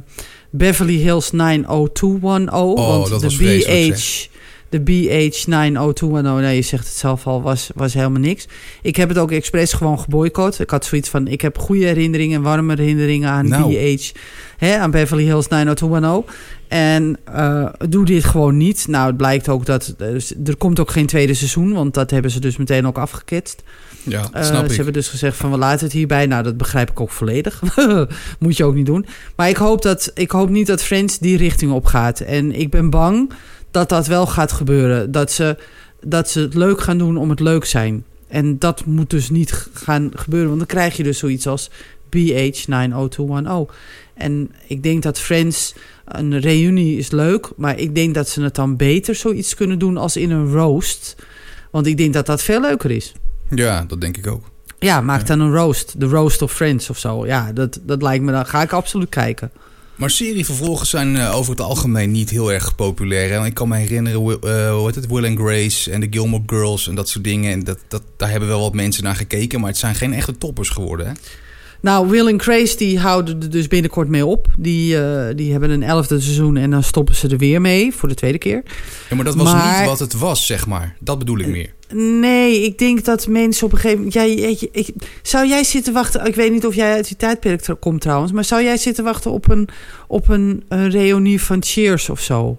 Beverly Hills 90210. want dat de was BH, de BH 90210, nee, je zegt het zelf al, was, was helemaal niks. Ik heb het ook expres gewoon geboycott. Ik had zoiets van, ik heb goede herinneringen, warme herinneringen aan Nou. BH, hè, aan Beverly Hills 90210. En eh, doe dit gewoon niet. Nou, het blijkt ook dat er, er komt ook geen tweede seizoen, want dat hebben ze dus meteen ook afgeketst. Ja, Eh, snap ze ik. hebben dus gezegd van we laten het hierbij. Nou, dat begrijp ik ook volledig. Moet je ook niet doen. Maar ik hoop, dat, ik hoop niet dat Friends die richting op gaat. En ik ben bang dat dat wel gaat gebeuren. Dat ze, dat ze het leuk gaan doen om het leuk zijn. En dat moet dus niet gaan gebeuren. Want dan krijg je dus zoiets als BH90210. En ik denk dat Friends, een reunie is leuk. Maar ik denk dat ze het dan beter zoiets kunnen doen als in een roast. Want ik denk dat dat veel leuker is. Ja, dat denk ik ook. Ja, maak dan een roast. De roast of Friends of zo. Ja, dat, dat lijkt me dan. Ga ik absoluut kijken. Maar serievervolgen zijn eh, over het algemeen niet heel erg populair. Hè? Ik kan me herinneren, Will, eh, hoe heet het, Will and Grace en de Gilmore Girls en dat soort dingen. En dat, dat, daar hebben wel wat mensen naar gekeken, maar het zijn geen echte toppers geworden. Hè? Nou, Will en Grace die houden er dus binnenkort mee op. Die, eh, die hebben een elfde seizoen en dan stoppen ze er weer mee voor de tweede keer. Ja, maar dat was Maar- niet wat het was, zeg maar. Dat bedoel ik meer. Nee, ik denk dat mensen op een gegeven moment... Jij, ik, zou jij zitten wachten... Ik weet niet of jij uit die tijdperk komt trouwens... maar zou jij zitten wachten op een, op een, een reunie van Cheers of zo?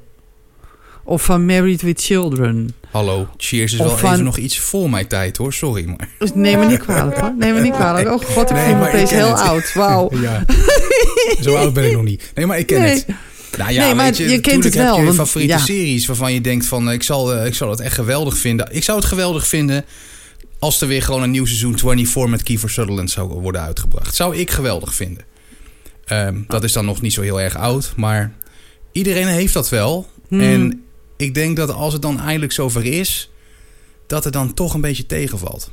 Of van Married with Children? Hallo, Cheers is Of wel van- even nog iets voor mijn tijd, hoor. Sorry, maar... Neem me niet kwalijk hoor. Neem me niet kwalijk. Oh god, ik Nee, voel me opeens heel het. oud. Wauw. Ja. Zo oud ben ik nog niet. Nee, maar ik ken Nee. het. Nou ja, Nee, maar weet je, je kent het wel, heb je want- favoriete ja. series waarvan je denkt van... eh, Ik zal, eh, ik zal het echt geweldig vinden. Ik zou het geweldig vinden als er weer gewoon een nieuw seizoen 24 met Kiefer Sutherland zou worden uitgebracht. Zou ik geweldig vinden. Ehm, dat is dan nog niet zo heel erg oud, maar iedereen heeft dat wel. Hmm. En ik denk dat als het dan eindelijk zover is, dat het dan toch een beetje tegenvalt.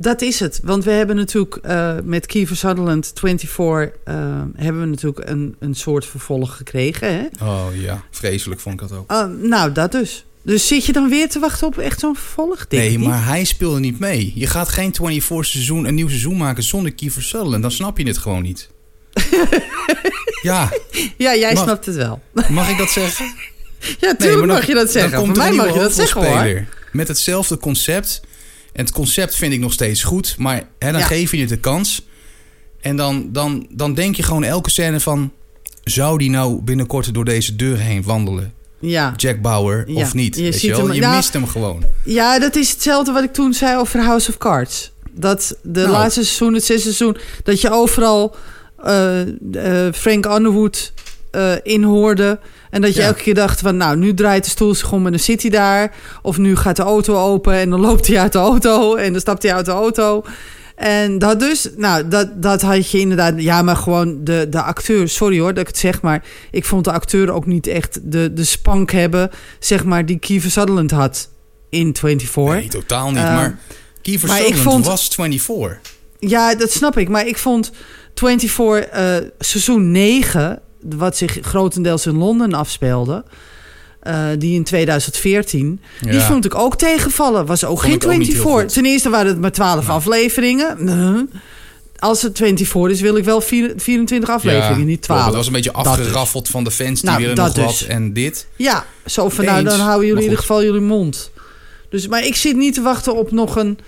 Dat is het. Want we hebben natuurlijk eh, met Kiefer Sutherland 24... eh, hebben we natuurlijk een, een soort vervolg gekregen. Hè? Oh ja, vreselijk vond ik dat ook. Ah, nou, dat dus. Dus zit je dan weer te wachten op echt zo'n vervolg? Nee, niet. maar hij speelde niet mee. Je gaat geen 24 seizoen, een nieuw seizoen maken zonder Kiefer Sutherland. Dan snap je het gewoon niet. ja, Ja, jij Mag- snapt het wel. mag ik dat zeggen? Ja, tuurlijk mag je dat zeggen. Dan Voor komt er mij mag je dat zeggen hoor. Met hetzelfde concept. En het concept vind ik nog steeds goed. Maar hè, dan Ja. geef je het de kans. En dan, dan, dan denk je gewoon elke scène van... Zou die nou binnenkort door deze deur heen wandelen? Ja. Jack Bauer Ja, of niet? je weet je hem- je mist hem gewoon. ja, dat is hetzelfde wat ik toen zei over House of Cards. Dat de Nou. laatste seizoen, het zesde seizoen... dat je overal eh, eh, Frank Underwood in hoorde... En dat je Ja. elke keer dacht van, nou, nu draait de stoel zich om en dan zit hij daar. Of nu gaat de auto open en dan loopt hij uit de auto en dan stapt hij uit de auto. En dat dus, nou, dat, dat had je inderdaad. Ja, maar gewoon de, de acteur, sorry hoor dat ik het zeg, maar ik vond de acteur ook niet echt de, de spank hebben, zeg maar, die Kiefer Sutherland had in 24. Nee, totaal niet. Maar Kiefer maar Sutherland vond- was 24. Ja, dat snap ik. Maar ik vond 24 eh, seizoen 9, wat zich grotendeels in Londen afspeelde, eh, die in 2014, die vond ik ook tegenvallen. Was ook Vond geen ik ook niet heel 24. goed. Ten eerste waren het maar 12 Nee. afleveringen. Als het 24 is, wil ik wel vier- 24 afleveringen, Ja, niet klopt. 12. Het was een beetje Dat afgeraffeld van de fans die Nou, dat nog dus. wat en dit. Ja, zo van nou, dan houden jullie in ieder geval jullie mond. Dus, maar ik zit niet te wachten op nog een,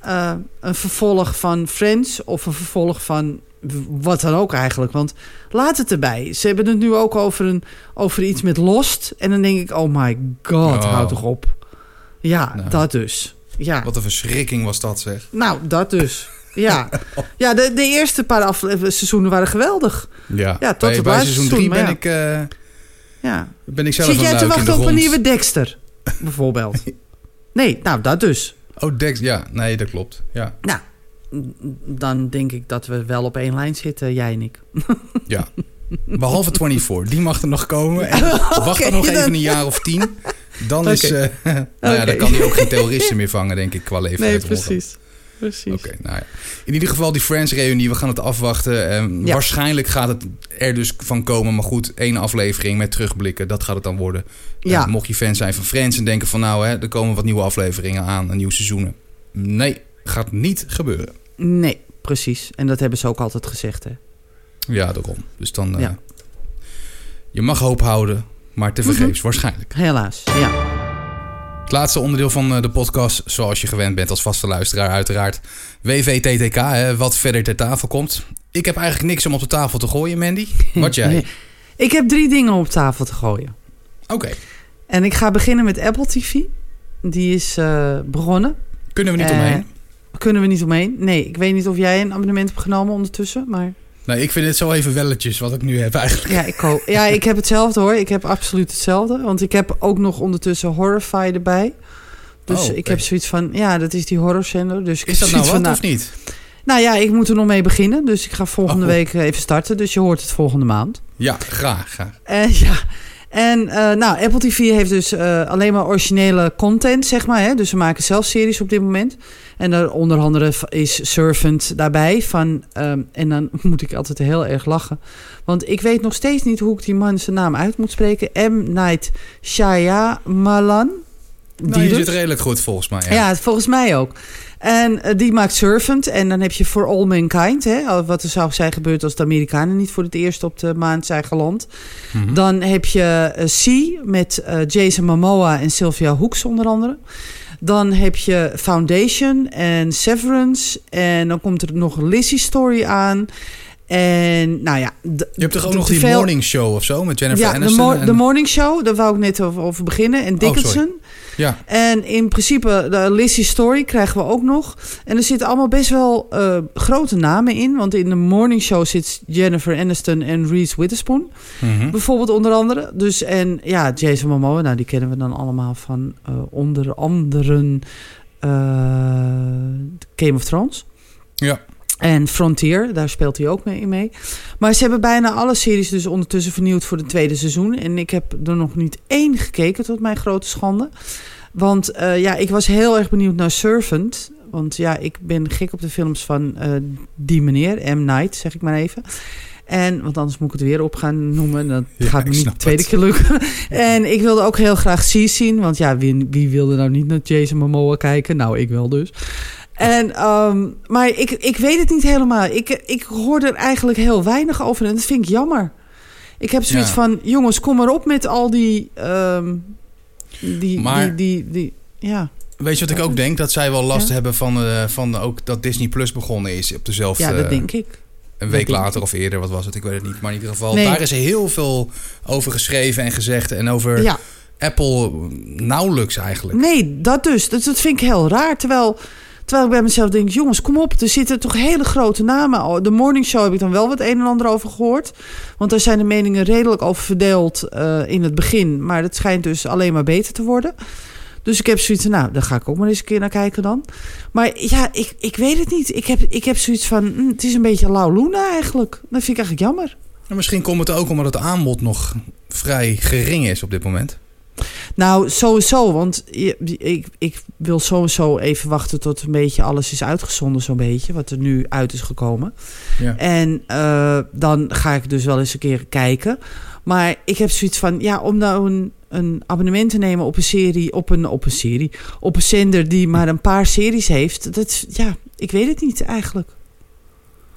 eh, een vervolg van Friends of een vervolg van wat dan ook eigenlijk. Want laat het erbij. Ze hebben het nu ook over, een, over iets met Lost. En dan denk ik, oh my god, Oh. houd toch op. Ja, Nou. dat dus. Ja, Wat een verschrikking was dat zeg. nou, dat dus. Ja, ja de, de eerste paar afle- seizoenen waren geweldig. Ja, Ja, tot bij, bij seizoen 3 seizoen, ben, maar ik, eh, Ja. ben ik zelf Zit jij te wachten op een nieuwe Dexter, bijvoorbeeld? nee, nou, dat dus. Oh, Dex, ja, nee, dat klopt. Ja, Nou, dan denk ik dat we wel op één lijn zitten, jij en ik. ja. Behalve 24, die mag er nog komen. En wacht dan nog dan- even een jaar of tien. Dan is, eh, nou ja, dan kan hij ook geen terroristen meer vangen, denk ik, qua leeftijd. Nee, precies. precies. Oké, nou ja. In ieder geval die Friends-reunie, we gaan het afwachten. Ja. Waarschijnlijk gaat het er dus van komen. Maar goed, één aflevering met terugblikken, dat gaat het dan worden. Ja. Mocht je fan zijn van Friends en denken van... nou, hè, er komen wat nieuwe afleveringen aan, een nieuw seizoen. Nee, gaat niet gebeuren. Nee, precies. En dat hebben ze ook altijd gezegd, hè. Ja, daarom. Dus dan... eh, Ja. Je mag hoop houden, maar tevergeefs waarschijnlijk. Helaas, ja. Het laatste onderdeel van eh, de podcast, zoals je gewend bent als vaste luisteraar uiteraard. WVTTK, hè, wat verder ter tafel komt. Ik heb eigenlijk niks om op de tafel te gooien, Mandy. Wat jij? Nee. Ik heb drie dingen op tafel te gooien. Oké, En ik ga beginnen met Apple TV. Die is eh, begonnen. kunnen we niet omheen? Kunnen we niet omheen? Nee, ik weet niet of jij een abonnement hebt genomen ondertussen, maar... Nee, ik vind het zo even welletjes wat ik nu heb eigenlijk. Ja, ik, ook. ja, ik heb hetzelfde hoor. Ik heb absoluut hetzelfde. Want ik heb ook nog ondertussen Horrify erbij. Dus Oh, ik heb zoiets van, ja, dat is die horrorzender. Dus ik Is dat nou wat van, of niet? Nou ja, ik moet er nog mee beginnen. Dus ik ga volgende Oh. week even starten. Dus je hoort het volgende maand. Ja, graag, graag. En ja, en eh, nou, Apple TV heeft dus eh, alleen maar originele content, zeg maar. Hè? Dus ze maken zelf series op dit moment. En daar onder andere is Servant daarbij. Van, ehm, en dan moet ik altijd heel erg lachen. Want ik weet nog steeds niet hoe ik die man zijn naam uit moet spreken. M. Night Shyamalan. Nou, je dus. zit redelijk goed volgens mij. Ja. Ja, volgens mij ook. En eh, die maakt Servant. En dan heb je For All Mankind. Hè, wat er zou zijn gebeurd als de Amerikanen niet voor het eerst op de maan zijn geland. Mhm. Dan heb je Sea met uh, Jason Momoa en Sylvia Hoeks onder andere. Dan heb je Foundation en Severance. En dan komt er nog Lizzie Story aan. En nou ja... Je hebt toch ook nog die veel... morning show of zo met Jennifer ja, Aniston? De, mo en... de morning show, daar wou ik net over, over beginnen. En Dickinson. Oh, ja. En in principe, de Lizzie Story krijgen we ook nog. En er zitten allemaal best wel uh, grote namen in. Want in de morning show zit Jennifer Aniston en Reese Witherspoon. Mm -hmm. Bijvoorbeeld onder andere. Dus en ja, Jason Momoa, nou die kennen we dan allemaal van uh, onder anderen uh, Game of Thrones. Ja. En Frontier, daar speelt hij ook mee, mee. Maar ze hebben bijna alle series dus ondertussen vernieuwd voor het tweede seizoen. En ik heb er nog niet één gekeken, tot mijn grote schande. Want uh, ja, ik was heel erg benieuwd naar Servant. Want ja, ik ben gek op de films van uh, die meneer, M. Night, zeg ik maar even. En, want anders moet ik het weer op gaan noemen. Dat Ja, gaat me niet de tweede het. keer lukken. En ik wilde ook heel graag C zien. Want ja, wie, wie wilde nou niet naar Jason Momoa kijken? Nou, ik wel dus. En, ehm, maar ik, ik weet het niet helemaal. Ik, ik hoor er eigenlijk heel weinig over. En dat vind ik jammer. Ik heb zoiets Ja. van... Jongens, kom maar op met al die... ehm, die, Maar- die, die, die, ja. Weet je wat ik ook denk? Dat zij wel last Ja. hebben van, eh, van ook dat Disney Plus begonnen is op dezelfde... ja, dat denk ik. Een week later of eerder, wat was het? Ik weet het niet. Maar in ieder geval, Nee. daar is heel veel over geschreven en gezegd. En over Ja, Apple nauwelijks eigenlijk. nee, dat dus. Dat, dat vind ik heel raar. Terwijl, terwijl ik bij mezelf denk... jongens, kom op. Er zitten toch hele grote namen. Oh, De Morning Show heb ik dan wel wat een en ander over gehoord. Want daar zijn de meningen redelijk over verdeeld eh, in het begin. Maar het schijnt dus alleen maar beter te worden. Dus ik heb zoiets nou, daar ga ik ook maar eens een keer naar kijken dan. Maar ja, ik, ik weet het niet. Ik heb, ik heb zoiets van, hm, het is een beetje lauw Luna eigenlijk. Dat vind ik eigenlijk jammer. En misschien komt het ook omdat het aanbod nog vrij gering is op dit moment. Nou, sowieso. Want ik, ik wil sowieso even wachten tot een beetje alles is uitgezonden, zo'n beetje. Wat er nu uit is gekomen. Ja. En eh, dan ga ik dus wel eens een keer kijken. Maar ik heb zoiets van, ja, om nou een, een abonnement te nemen op een serie, op een, op een serie, op een zender die maar een paar series heeft. Dat, ja, ik weet het niet eigenlijk.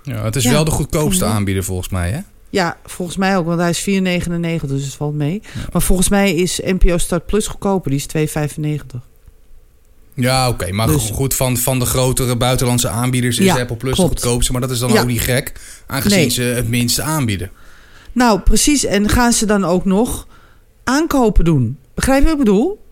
Ja, het is Ja. wel de goedkoopste aanbieder volgens mij, hè? Ja, volgens mij ook, want hij is 4,99, dus het valt mee. Ja. Maar volgens mij is NPO Start Plus goedkoper, die is 2,95. Ja, oké. maar Dus- goed, van, van de grotere buitenlandse aanbieders is Ja, Apple Plus klopt. de goedkoopste. Maar dat is dan Ja. ook niet gek, aangezien Nee. ze het minste aanbieden. Nou, precies. En gaan ze dan ook nog aankopen doen? Begrijp je wat ik bedoel?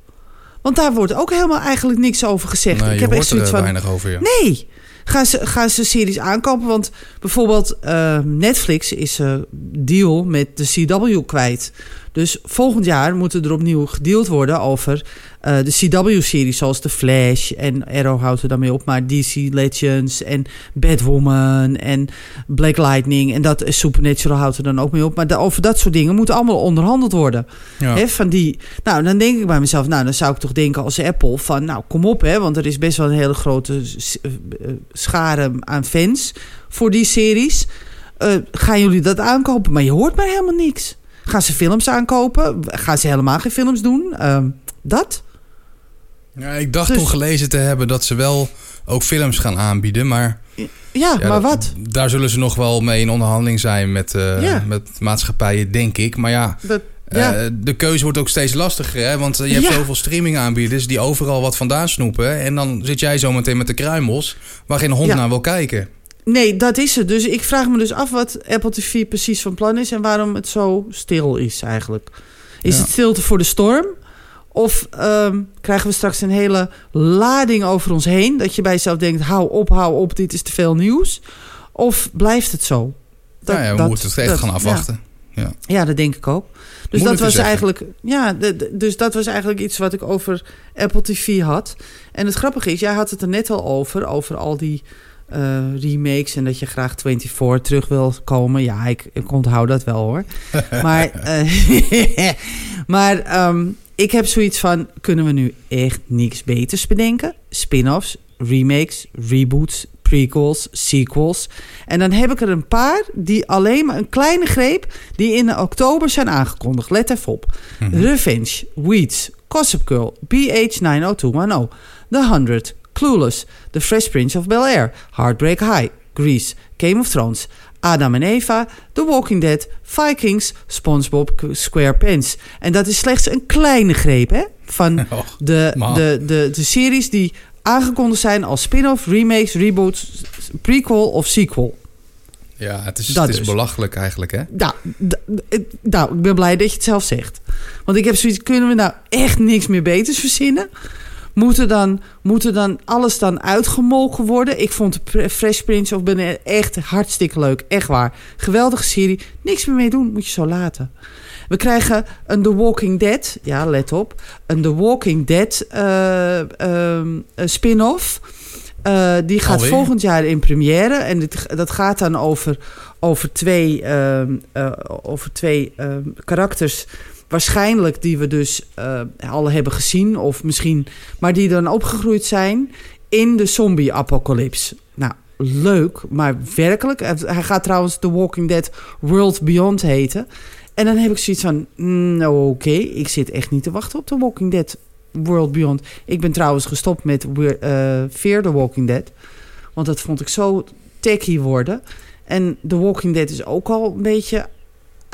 Want daar wordt ook helemaal eigenlijk niks over gezegd. Nee, ik heb echt er zoiets van. weinig over, ja. Nee. Gaan ze, gaan ze series aankopen? Want bijvoorbeeld eh, Netflix is een deal met de CW kwijt. Dus volgend jaar moeten er opnieuw gedeeld worden over eh, de CW-series zoals The Flash en Arrow houdt er dan mee op, maar DC Legends en Batwoman en Black Lightning en dat Supernatural houdt er dan ook mee op. Maar over dat soort dingen moet allemaal onderhandeld worden. Ja. Van die, nou, dan denk ik bij mezelf, nou, dan zou ik toch denken als Apple van, nou, kom op, hè, want er is best wel een hele grote eh, schare aan fans voor die series. Eh, gaan jullie dat aankopen? Maar je hoort maar helemaal niks. Gaan ze films aankopen? Gaan ze helemaal geen films doen? Ehm, dat? Ja, ik dacht Dus- toen gelezen te hebben dat ze wel ook films gaan aanbieden. Maar, Ja, ja, maar dat- wat? daar zullen ze nog wel mee in onderhandeling zijn met, eh, Ja. met maatschappijen, denk ik. Maar ja, Dat, eh, ja. de keuze wordt ook steeds lastiger. Hè? Want eh, je hebt zoveel streamingaanbieders die overal wat vandaan snoepen. En dan zit jij zometeen met de kruimels waar geen hond naar wil kijken. Nee, dat is het. Dus ik vraag me dus af wat Apple TV precies van plan is... en waarom het zo stil is eigenlijk. Is Ja. het stilte voor de storm? Of ehm, krijgen we straks een hele lading over ons heen... dat je bij jezelf denkt, hou op, hou op, dit is te veel nieuws? Of blijft het zo? Dat- nou ja, we dat- moeten het echt dat- gaan ja. afwachten. Ja, dat denk ik ook. Dus Moeilijk dat te was zeggen. eigenlijk. Ja, de- de- dus dat was eigenlijk iets wat ik over Apple TV had. En het grappige is, jij had het er net al over, over al die eh, remakes en dat je graag 24 terug wil komen. Ja, ik, ik onthoud dat wel hoor. maar eh, maar ehm, ik heb zoiets van: kunnen we nu echt niks beters bedenken? Spin-offs, remakes, reboots, prequels, sequels. En dan heb ik er een paar die alleen maar een kleine greep die in oktober zijn aangekondigd. Let even op. Mhm. Revenge, Weeds, Gossip Girl, BH90210, The 100, Clueless, The Fresh Prince of Bel-Air, Heartbreak High, Grease, Game of Thrones, Adam en Eva, The Walking Dead, Vikings, SpongeBob SquarePants. En dat is slechts een kleine greep hè, van de, de, de, de series die aangekondigd zijn als spin-off, remakes, reboots, prequel of sequel. Ja, het is, Dat het is dus. belachelijk eigenlijk, hè? Nou, nou, ik ben blij dat je het zelf zegt. Want ik heb zoiets, kunnen we nou echt niks meer beters verzinnen? Moet er dan, moet er dan alles dan uitgemolken worden? Ik vond Fresh Prince of Ben echt hartstikke leuk. Echt waar. Geweldige serie. Niks meer mee doen, moet je zo laten. We krijgen een The Walking Dead. Ja, let op. Een The Walking Dead eh, ehm, spin-off. Eh, die gaat Alweer? volgend jaar in première. En dit, dat gaat dan over, over twee, ehm, eh, over twee ehm, karakters. Waarschijnlijk die we dus eh, al hebben gezien. Of misschien, maar die dan opgegroeid zijn in de zombie-apocalypse. Nou, leuk, maar werkelijk. Hij gaat trouwens The Walking Dead World Beyond heten. En dan heb ik zoiets van, mm, nou oké, ik zit echt niet te wachten op The Walking Dead World Beyond. Ik ben trouwens gestopt met eh, Fear the Walking Dead. Want dat vond ik zo techy worden. En The Walking Dead is ook al een beetje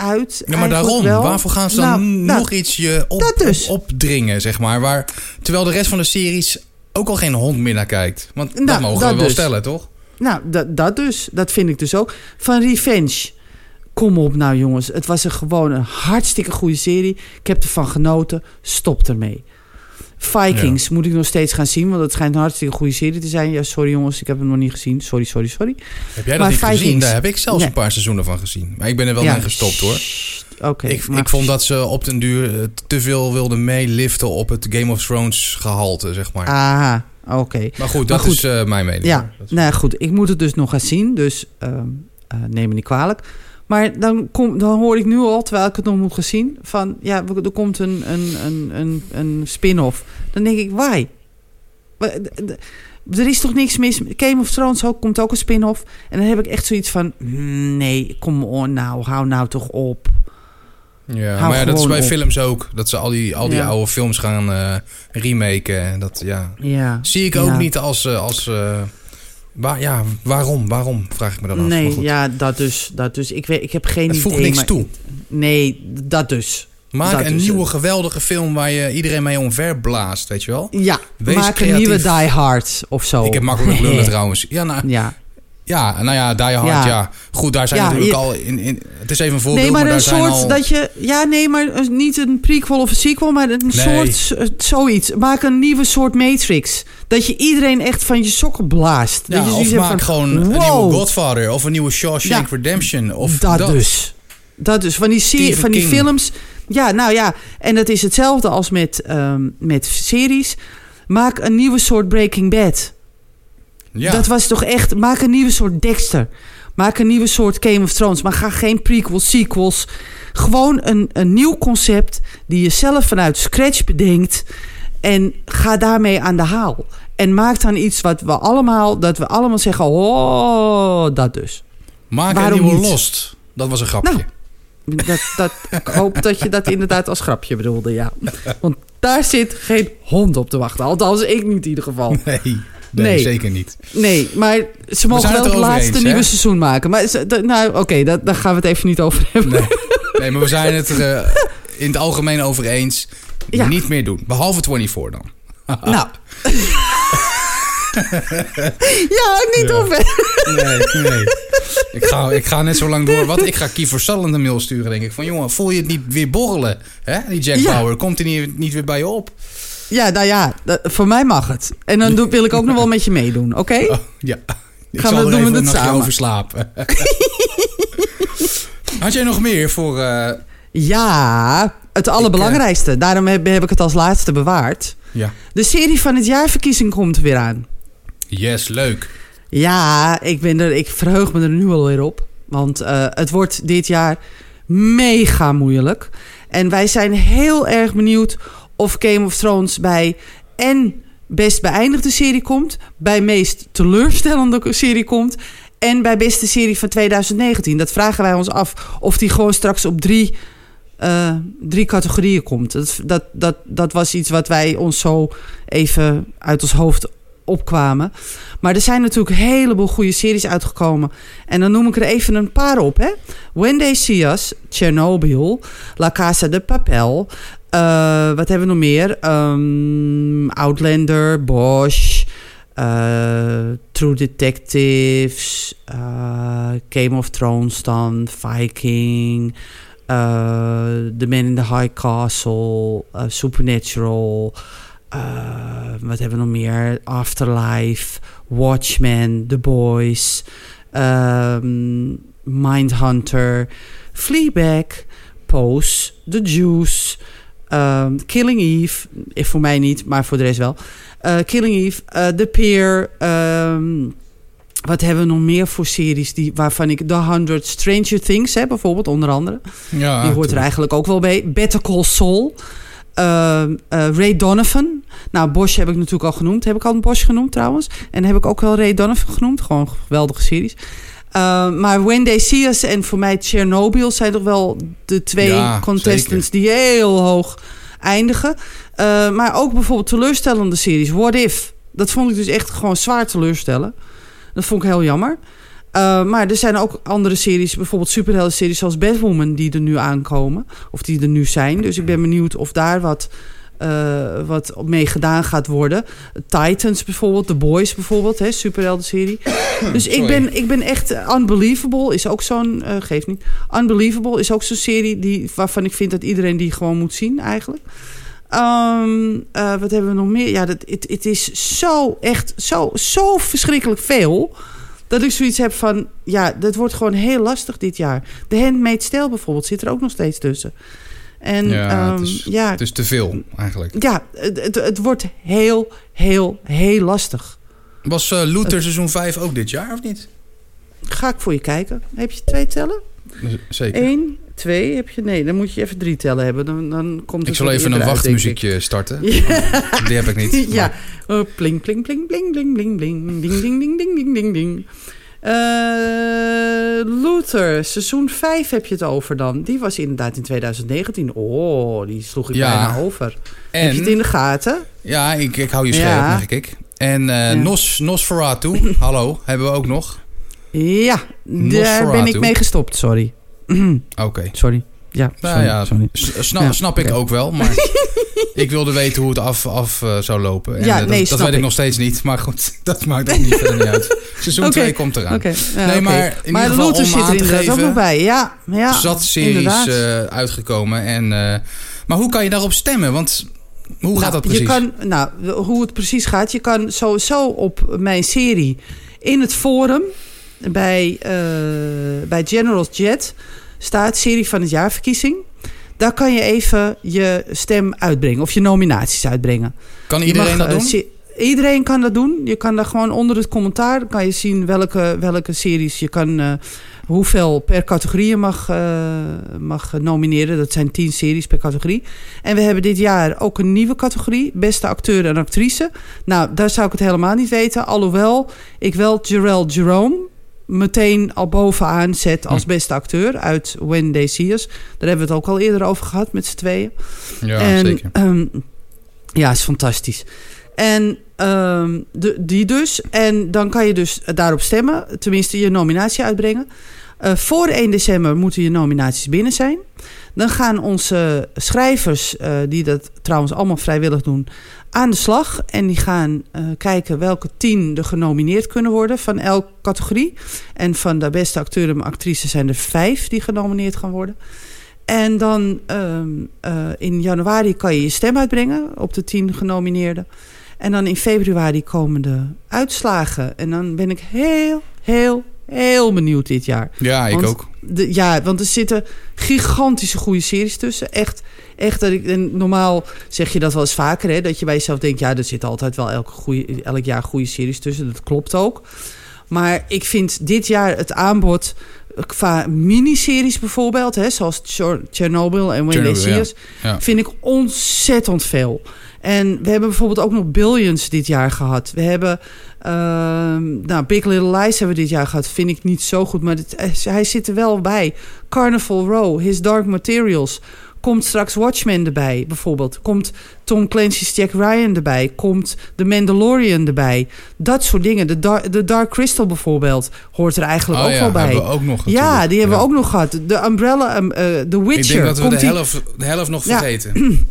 uit. Ja, maar daarom. wel. Waarvoor gaan ze dan Nou, nou, nog iets je op, dus. op- opdringen, zeg maar? Waar, terwijl de rest van de series ook al geen hond meer naar kijkt. Want dat Nou, mogen dat we wel dus. stellen, toch? Nou, dat, dat dus. Dat vind ik dus ook. Van Revenge. Kom op nou jongens. Het was een gewoon een hartstikke goede serie. Ik heb ervan genoten. Stop ermee. Vikings moet ik nog steeds gaan zien. Want het schijnt een hartstikke goede serie te zijn. Ja, sorry jongens. Ik heb hem nog niet gezien. Sorry, sorry, sorry. Heb jij dat Maar niet gezien? Vikings. Daar heb ik zelfs Nee. een paar seizoenen van gezien. Maar ik ben er wel Ja. mee gestopt, hoor. Oké. ik, ik vond dat ze op den duur eh, te veel wilden meeliften op het Game of Thrones gehalte, zeg maar. Aha, oké. maar goed, maar dat goed. is eh, mijn mening. Ja, nou goed. Ik moet het dus nog gaan zien. Dus ehm, eh, neem me niet kwalijk. Maar dan, kom, dan hoor ik nu al, terwijl ik het nog moet gaan zien... van ja, er komt een, een, een, een, een spin-off. Dan denk ik, why? Er is toch niks mis. Game of Thrones ook, komt ook een spin-off. En dan heb ik echt zoiets van... mm, nee, kom on nou, hou nou toch op. Ja, Hou maar ja, dat is bij op. films ook. Dat ze al die, al die Ja. oude films gaan eh remaken. Dat, ja. Ja. Zie ik ook niet als... eh, als eh, waar, ja, waarom? Waarom? Vraag ik me dan af. Nee, ja, dat dus. Dat dus. Ik, weet, ik heb geen Het idee. voegt niks maar- toe. Nee, dat dus. Maak Dat een is nieuwe het. geweldige film waar je iedereen mee omver blaast, weet je wel? Ja, Wees maak creatief. een nieuwe Die Hard of zo. Ik heb makkelijk lullen trouwens. Ja, nou Ja. Ja, nou ja, Die Hard, ja. Ja. Goed, daar zijn Ja, natuurlijk je- al... In, in, het is even een voorbeeld, Nee, maar, een soort al... dat je... Ja, nee, maar niet een prequel of een sequel, maar een Nee. soort zoiets. Maak een nieuwe soort Matrix. Dat je iedereen echt van je sokken blaast. Ja, dat je of maak van, gewoon een nieuwe Godfather of een nieuwe Shawshank Redemption. Of dat, dus. Dat dus. Van die, serie, van die King. films. Ja, nou ja. En dat is hetzelfde als met, ehm, met series. Maak een nieuwe soort Breaking Bad. Ja, Dat was toch echt... Maak een nieuwe soort Dexter. Maak een nieuwe soort Game of Thrones. Maar ga geen prequels, sequels. Gewoon een, een nieuw concept... die je zelf vanuit scratch bedenkt... en ga daarmee aan de haal. En maak dan iets wat we allemaal... dat we allemaal zeggen... oh, dat dus. maak waarom een nieuwe niet? Lost. Dat was een grapje. Nou. Dat, dat, ik hoop dat je dat inderdaad als grapje bedoelde, ja. Want daar zit geen hond op te wachten. Althans, ik niet in ieder geval. Nee, nee, Nee. zeker niet. Nee, maar ze mogen wel het laatste eens, nieuwe hè? seizoen maken. Maar nou, oké, dat daar gaan we het even niet over hebben. Nee, nee maar we zijn het er eh, in het algemeen over eens. Ja. Niet meer doen. Behalve 24 dan. Nou. ja, niet Ja. over. Nee, nee. Ik ga, ik ga net zo lang door. Wat? Ik ga Kiefer Sutherland een mail sturen, denk ik. Van jongen, voel je het niet weer borrelen? Hè? Die Jack Ja. Bauer, komt hij niet, niet weer bij je op? Ja, nou ja, dat- voor mij mag het. En dan doe, wil ik ook nog wel met je meedoen, oké? Oh, ja. Ik Gaan zal we- er doen we het nachtje samen? over slapen. Had jij nog meer voor... eh, Ja, het allerbelangrijkste. Daarom heb, heb ik het als laatste bewaard. ja. De serie van het jaarverkiezing komt er weer aan. Yes, leuk. Ja, ik, ben er, ik verheug me er nu alweer op. Want eh, het wordt dit jaar mega moeilijk. En wij zijn heel erg benieuwd of Game of Thrones bij en best beëindigde serie komt, bij meest teleurstellende serie komt en bij beste serie van 2019. Dat vragen wij ons af of die gewoon straks op drie eh, drie categorieën komt. Dat, dat, dat, dat was iets wat wij ons zo even uit ons hoofd opkwamen. Maar er zijn natuurlijk een heleboel goede series uitgekomen. En dan noem ik er even een paar op. Hè? When They See Us, Chernobyl, La Casa de Papel. Uh, wat hebben we nog meer? Um, Outlander, Bosch, uh, True Detectives, uh, Game of Thrones dan, Viking, The Man in the High Castle, Supernatural... Wat hebben we nog meer? Afterlife, Watchmen, The Boys, um, Mindhunter, Fleabag, Pose, The Juice, um, Killing Eve. Eh, voor mij niet, maar voor de rest wel. Uh, Killing Eve, uh, The Peer. Um, wat hebben we nog meer voor series die, waarvan ik... The Hundred Stranger Things, hè, bijvoorbeeld, onder andere. Ja, die hoort er eigenlijk ook wel bij. Better Call Saul. Uh, uh, Ray Donovan. Nou, Bosch heb ik natuurlijk al genoemd. Heb ik al een Bosch genoemd trouwens. En heb ik ook wel Ray Donovan genoemd. Gewoon geweldige series. Uh, maar When They See Us en voor mij Chernobyl zijn toch wel de twee Ja, contestants zeker. die heel hoog eindigen. Uh, maar ook bijvoorbeeld teleurstellende series. What If? Dat vond ik dus echt gewoon zwaar teleurstellen. Dat vond ik heel jammer. Uh, maar er zijn ook andere series, bijvoorbeeld superhelden series zoals Batwoman, die er nu aankomen. Of die er nu zijn. Dus ik ben benieuwd of daar wat, uh, wat mee gedaan gaat worden. Titans bijvoorbeeld, The Boys bijvoorbeeld, hè, superhelden serie. Dus ik ben, ik ben echt... Unbelievable is ook zo'n... Uh, geeft niet. Unbelievable is ook zo'n serie die, waarvan ik vind dat iedereen die gewoon moet zien eigenlijk. Um, uh, wat hebben we nog meer? Ja, het is zo echt zo, zo verschrikkelijk veel. Dat ik zoiets heb van... Ja, dat wordt gewoon heel lastig dit jaar. De Handmaid's Tale bijvoorbeeld zit er ook nog steeds tussen. En Ja, um, het, is, ja, het is te veel eigenlijk. ja het, het, wordt heel, heel, heel lastig. Was uh, Luther seizoen 5 ook dit jaar of niet? Ga ik voor je kijken. Heb je twee tellen? Zeker. Eén, twee, heb je... Nee, dan moet je even drie tellen hebben. Dan, dan komt het Ik zal even een wachtmuziekje starten. Die heb ik niet. Ja. Oh, pling, pling, pling, pling, pling, pling, pling. Ding, ding, ding, ding, ding, ding, ding. Eh, Luther, seizoen 5 heb je het over dan. Die was inderdaad in 2019. Oh, die sloeg ik Ja. bijna over. Heb je het in En, de gaten? ja, ik, ik hou je scherp, Ja. merk ik. En Ja. Nos, Nosferatu, hallo, hebben we ook nog. Ja, daar ben ik mee gestopt, sorry. Oké. sorry. Ja, sorry. Nou ja, sorry. s- snap, Ja, snap ik ook wel, maar ik wilde weten hoe het af, af eh, zou lopen. En, Ja, eh, dat, nee, dat snap weet ik ik. nog steeds niet, maar goed, dat maakt ook niet verder niet uit. Seizoen Oké. 2 komt eraan. Ja, Nee, maar in ieder maar geval Luther om zit er aan te inderdaad ook geven- nog bij. Ja, ja Zat series eh, uitgekomen. En, maar hoe kan je daarop stemmen? Want hoe gaat Nou, dat precies? Je kan, nou, hoe het precies gaat. Je kan sowieso op mijn serie in het forum bij, bij General Jet staat serie van het jaarverkiezing. Daar kan je even je stem uitbrengen of je nominaties uitbrengen. kan iedereen mag, dat eh, doen? Iedereen kan dat doen. Je kan daar gewoon onder het commentaar kan je zien welke, welke series je kan. eh, hoeveel per categorie je mag, eh, mag nomineren. Dat zijn tien series per categorie. En we hebben dit jaar ook een nieuwe categorie: beste acteur en actrice. Nou, daar zou ik het helemaal niet weten. Alhoewel ik wel Jarell Jerome meteen al bovenaan zet als Hm. beste acteur uit When They See Us. Daar hebben we het ook al eerder over gehad met z'n tweeën. Ja, en, zeker. ehm, ja, is fantastisch. En ehm, de, die dus. En dan kan je dus daarop stemmen. Tenminste, je nominatie uitbrengen. Eh, voor 1 december moeten je nominaties binnen zijn. Dan gaan onze schrijvers, eh, die dat trouwens allemaal vrijwillig doen, aan de slag. En die gaan eh, kijken welke tien er genomineerd kunnen worden van elke categorie. En van de beste acteur en actrice zijn er vijf die genomineerd gaan worden. En dan ehm, eh, in januari kan je je stem uitbrengen op de tien genomineerden. En dan in februari komen de uitslagen. En dan ben ik heel, heel, heel benieuwd dit jaar. Ja, ik want- ook. De, ja, want er zitten gigantische goede series tussen. Echt, echt dat ik. En normaal zeg je dat wel eens vaker, hè? Dat je bij jezelf denkt, ja, er zit altijd wel elke goeie, elk jaar goede series tussen. Dat klopt ook. Maar ik vind dit jaar het aanbod qua miniseries bijvoorbeeld, hè, zoals Chernobyl en When They See. Us, vind ik ontzettend veel. En we hebben bijvoorbeeld ook nog Billions dit jaar gehad. We hebben, nou, Big Little Lies hebben we dit jaar gehad. Vind ik niet zo goed, maar het, hij zit er wel bij. Carnival Row, His Dark Materials, Komt straks Watchmen erbij, bijvoorbeeld. Komt Tom Clancy's Jack Ryan erbij. Komt The Mandalorian erbij. Dat soort dingen. De, Dar- de Dark Crystal bijvoorbeeld hoort er eigenlijk Oh ook ja, wel bij. hebben we ook nog ja, die hebben Ja. we ook nog gehad. De Umbrella, um, eh, The Witcher. Ik denk dat we Komt de helft, de helft nog Ja. vergeten.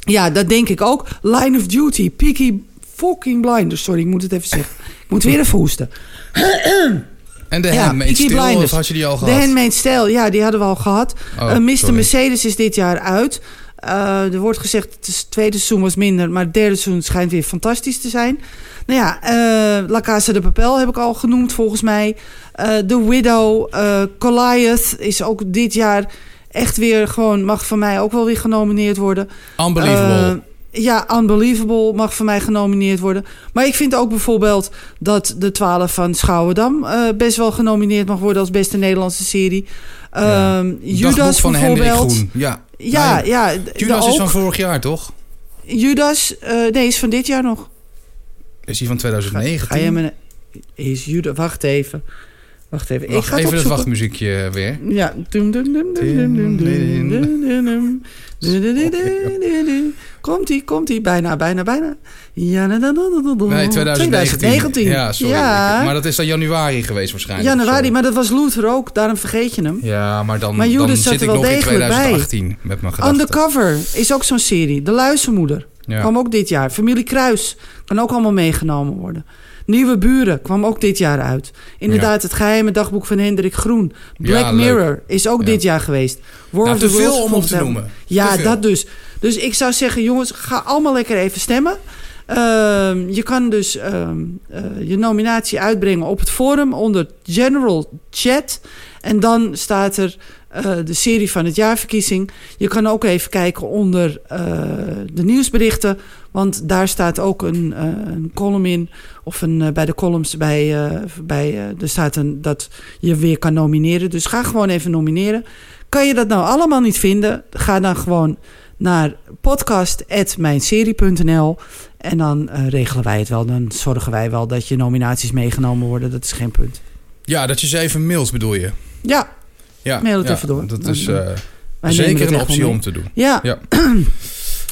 Ja, dat denk ik ook. Line of Duty, Peaky fucking Blinders. Sorry, ik moet het even zeggen. Ik moet weer even hoesten. En de Ja, Handmaid's Peaky Tale, of had je die al De gehad? Handmaid's Tale, ja, die hadden we al gehad. Oh, Eh, Mr. sorry. Mercedes is dit jaar uit. Eh, er wordt gezegd, het tweede seizoen was minder... maar het derde seizoen schijnt weer fantastisch te zijn. Nou ja, La Casa de Papel heb ik al genoemd volgens mij. The Widow, Goliath is ook dit jaar echt weer gewoon... mag van mij ook wel weer genomineerd worden. Unbelievable. Ja, Unbelievable mag van mij genomineerd worden. Maar ik vind ook bijvoorbeeld dat de 12 van Schouwendam... eh, best wel genomineerd mag worden als beste Nederlandse serie. Ja. Ehm, Judas van Hendrik. Groen. Ja, Ja, ja. Judas is van vorig jaar, toch? Judas, eh, nee, is van dit jaar nog. Is die van Ga, 2019? ga je me... Is Judas... Wacht even. Wacht even. Ik ga even het, wachtmuziekje weer. Ja. Komt ie, komt ie. Bijna, bijna, bijna. Ja, nee, 2019. Ja, sorry. Maar dat is dan januari geweest waarschijnlijk. Januari, maar dat was Luther ook. Daarom vergeet je hem. Ja, maar dan, maar dan zit ik nog in 2018 bij. met mijn gedachten. Undercover is ook zo'n serie. De Luizenmoeder. Ja. Ook dit jaar. Familie Kruis kan ook allemaal meegenomen worden. Nieuwe Buren kwam ook dit jaar uit. Inderdaad, het geheime dagboek van Hendrik Groen. Black Ja, leuk. Mirror is ook Ja. dit jaar geweest. War Nou, of te the veel om op te noemen. Ja, dat dus. Dus ik zou zeggen, jongens, ga allemaal lekker even stemmen. Ehm, je kan dus ehm, eh, je nominatie uitbrengen op het forum onder General Chat. En dan staat er eh, de serie van het jaarverkiezing. Je kan ook even kijken onder eh, de nieuwsberichten. Want daar staat ook een, eh, een column in. Of een, bij de columns bij, bij er staat een, dat je weer kan nomineren. Dus ga gewoon even nomineren. Kan je dat nou allemaal niet vinden? Ga dan gewoon naar podcast.mijnserie.nl en dan regelen wij het wel. Dan zorgen wij wel dat je nominaties meegenomen worden. Dat is geen punt. Ja, dat je ze even mailt bedoel je. Ja, Ja, Mail het ja, even door. Dat Dan, is eh, eh, zeker een optie om te doen. Ja,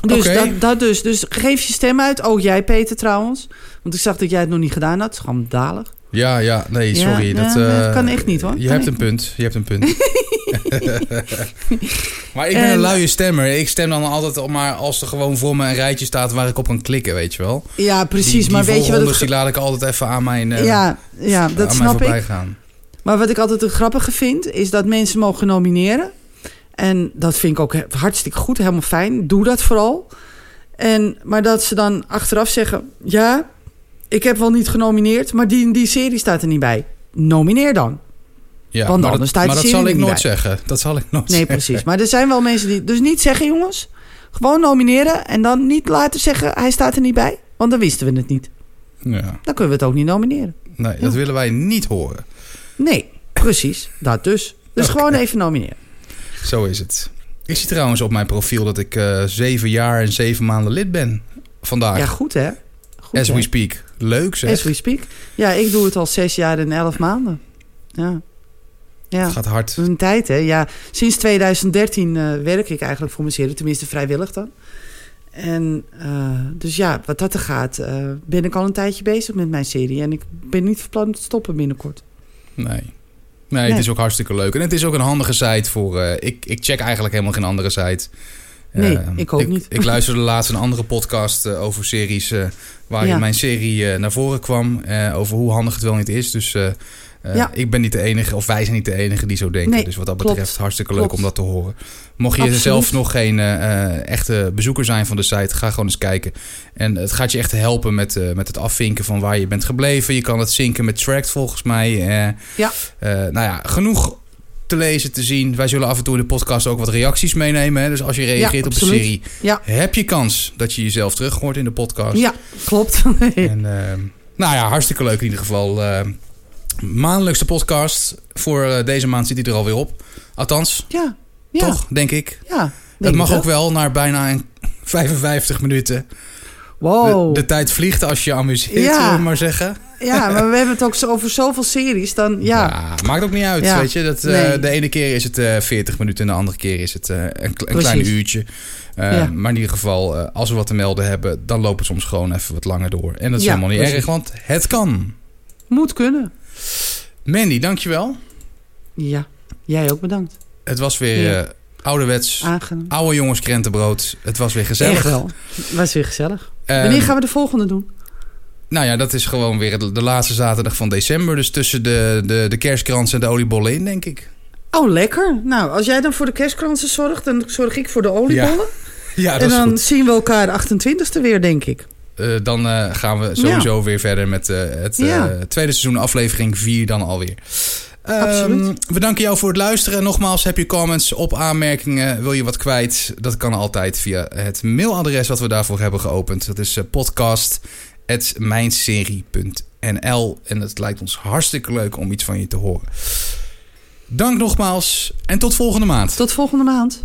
dus dat, dat dus. Dus geef je stem uit. Ook jij, Peter, trouwens. Want ik zag dat jij het nog niet gedaan had. Schandalig. Ja, ja, nee, Ja, sorry. dat, ja, dat eh, kan echt niet, hoor. Je Kan hebt een punt, je hebt een punt. maar ik ben En- een luie stemmer. Ik stem dan altijd op maar als er gewoon voor me een rijtje staat waar ik op kan klikken, weet je wel. Ja, precies. Die, die maar weet je wat het... die laat ik altijd even aan mijn, eh, Ja, ja, dat snap voorbij ik. gaan. Maar wat ik altijd het grappige vind, is dat mensen mogen nomineren. En dat vind ik ook hartstikke goed, helemaal fijn. Doe dat vooral. En, maar dat ze dan achteraf zeggen... ja, ik heb wel niet genomineerd... maar die, die serie staat er niet bij. Nomineer dan. Ja, Want anders dat, staat maar de dat zal ik nooit bij. zeggen. Dat zal ik nooit Nee, zeggen. precies. Maar er zijn wel mensen die... Dus niet zeggen, jongens. Gewoon nomineren. En dan niet laten zeggen... hij staat er niet bij. Want dan wisten we het niet. Ja, Dan kunnen we het ook niet nomineren. nee, dat willen wij niet horen. Nee, precies. Dat dus. Dus gewoon even nomineren. Zo is het. Ik zie trouwens op mijn profiel dat ik eh, zeven jaar en zeven maanden lid ben. Vandaag. Ja, goed hè? Goed, As hè? we speak. Leuk zeg. As we speak. Ja, ik doe het al zes jaar en elf maanden. Ja. Ja, Het gaat hard. dat is een tijd, hè? Ja, sinds 2013 eh, werk ik eigenlijk voor mijn serie, tenminste vrijwillig dan. En eh, dus ja, wat dat er gaat, ben ik al een tijdje bezig met mijn serie. En ik ben niet van plan te stoppen binnenkort. Nee. Nee, Nee. het is ook hartstikke leuk. En het is ook een handige site voor... eh, ik, ik check eigenlijk helemaal geen andere site. Nee, Eh, ik ook niet. Ik luisterde laatst een andere podcast eh, over series... waarin Ja. mijn serie naar voren kwam. over hoe handig het wel niet is. Dus eh, Ja. ik ben niet de enige... of wij zijn niet de enige die zo denken. Nee, dus wat dat klopt. betreft hartstikke leuk Klopt. om dat te horen. Mocht je Absoluut. zelf nog geen eh, echte bezoeker zijn van de site... ga gewoon eens kijken. En het gaat je echt helpen met, eh, met het afvinken van waar je bent gebleven. Je kan het zinken met Tracked volgens mij. Ja. Nou ja, genoeg te lezen, te zien. Wij zullen af en toe in de podcast ook wat reacties meenemen. Hè? Dus als je reageert op de serie, Ja. heb je kans dat je jezelf terug hoort in de podcast. Ja, klopt. En nou ja, hartstikke leuk in ieder geval. Maandelijkse podcast. Voor eh, deze maand zit hij er alweer op. Althans, ja, ja, toch, denk ik. ja. Dat mag ook wel naar bijna een 55 minuten. Wow. De, de tijd vliegt als je amuseert, Ja. zullen we maar zeggen. ja, maar we hebben het ook zo over zoveel series. Dan, ja. maakt ook niet uit, Ja. weet je. Dat, eh. De ene keer is het eh 40 minuten en de andere keer is het een, klein uurtje. Ja. Maar in ieder geval, als we wat te melden hebben... dan lopen we soms gewoon even wat langer door. En dat is Ja, helemaal niet precies. erg, want het kan. Moet kunnen. Mandy, dankjewel. Ja, jij ook bedankt. Het was weer Ja. eh, ouderwets. Aangenaam. Oude jongens krentenbrood. Het was weer gezellig. Echt wel. Was weer gezellig. Ehm, Wanneer gaan we de volgende doen? Nou ja, dat is gewoon weer de, laatste zaterdag van december. Dus tussen de, de, de kerstkrans en de oliebollen in, denk ik. Oh, lekker. Nou, als jij dan voor de kerstkransen zorgt, dan zorg ik voor de oliebollen. Ja, dat en is dan goed. zien we elkaar de 28e weer, denk ik. Eh, dan eh, gaan we sowieso weer verder met eh, het Ja. tweede seizoen, aflevering 4 dan alweer. Ehm, we danken jou voor het luisteren. Nogmaals, heb je comments op aanmerkingen? Wil je wat kwijt? Dat kan altijd via het mailadres wat we daarvoor hebben geopend. Dat is podcast.mijnserie.nl En het lijkt ons hartstikke leuk om iets van je te horen. Dank nogmaals en tot volgende maand. Tot volgende maand.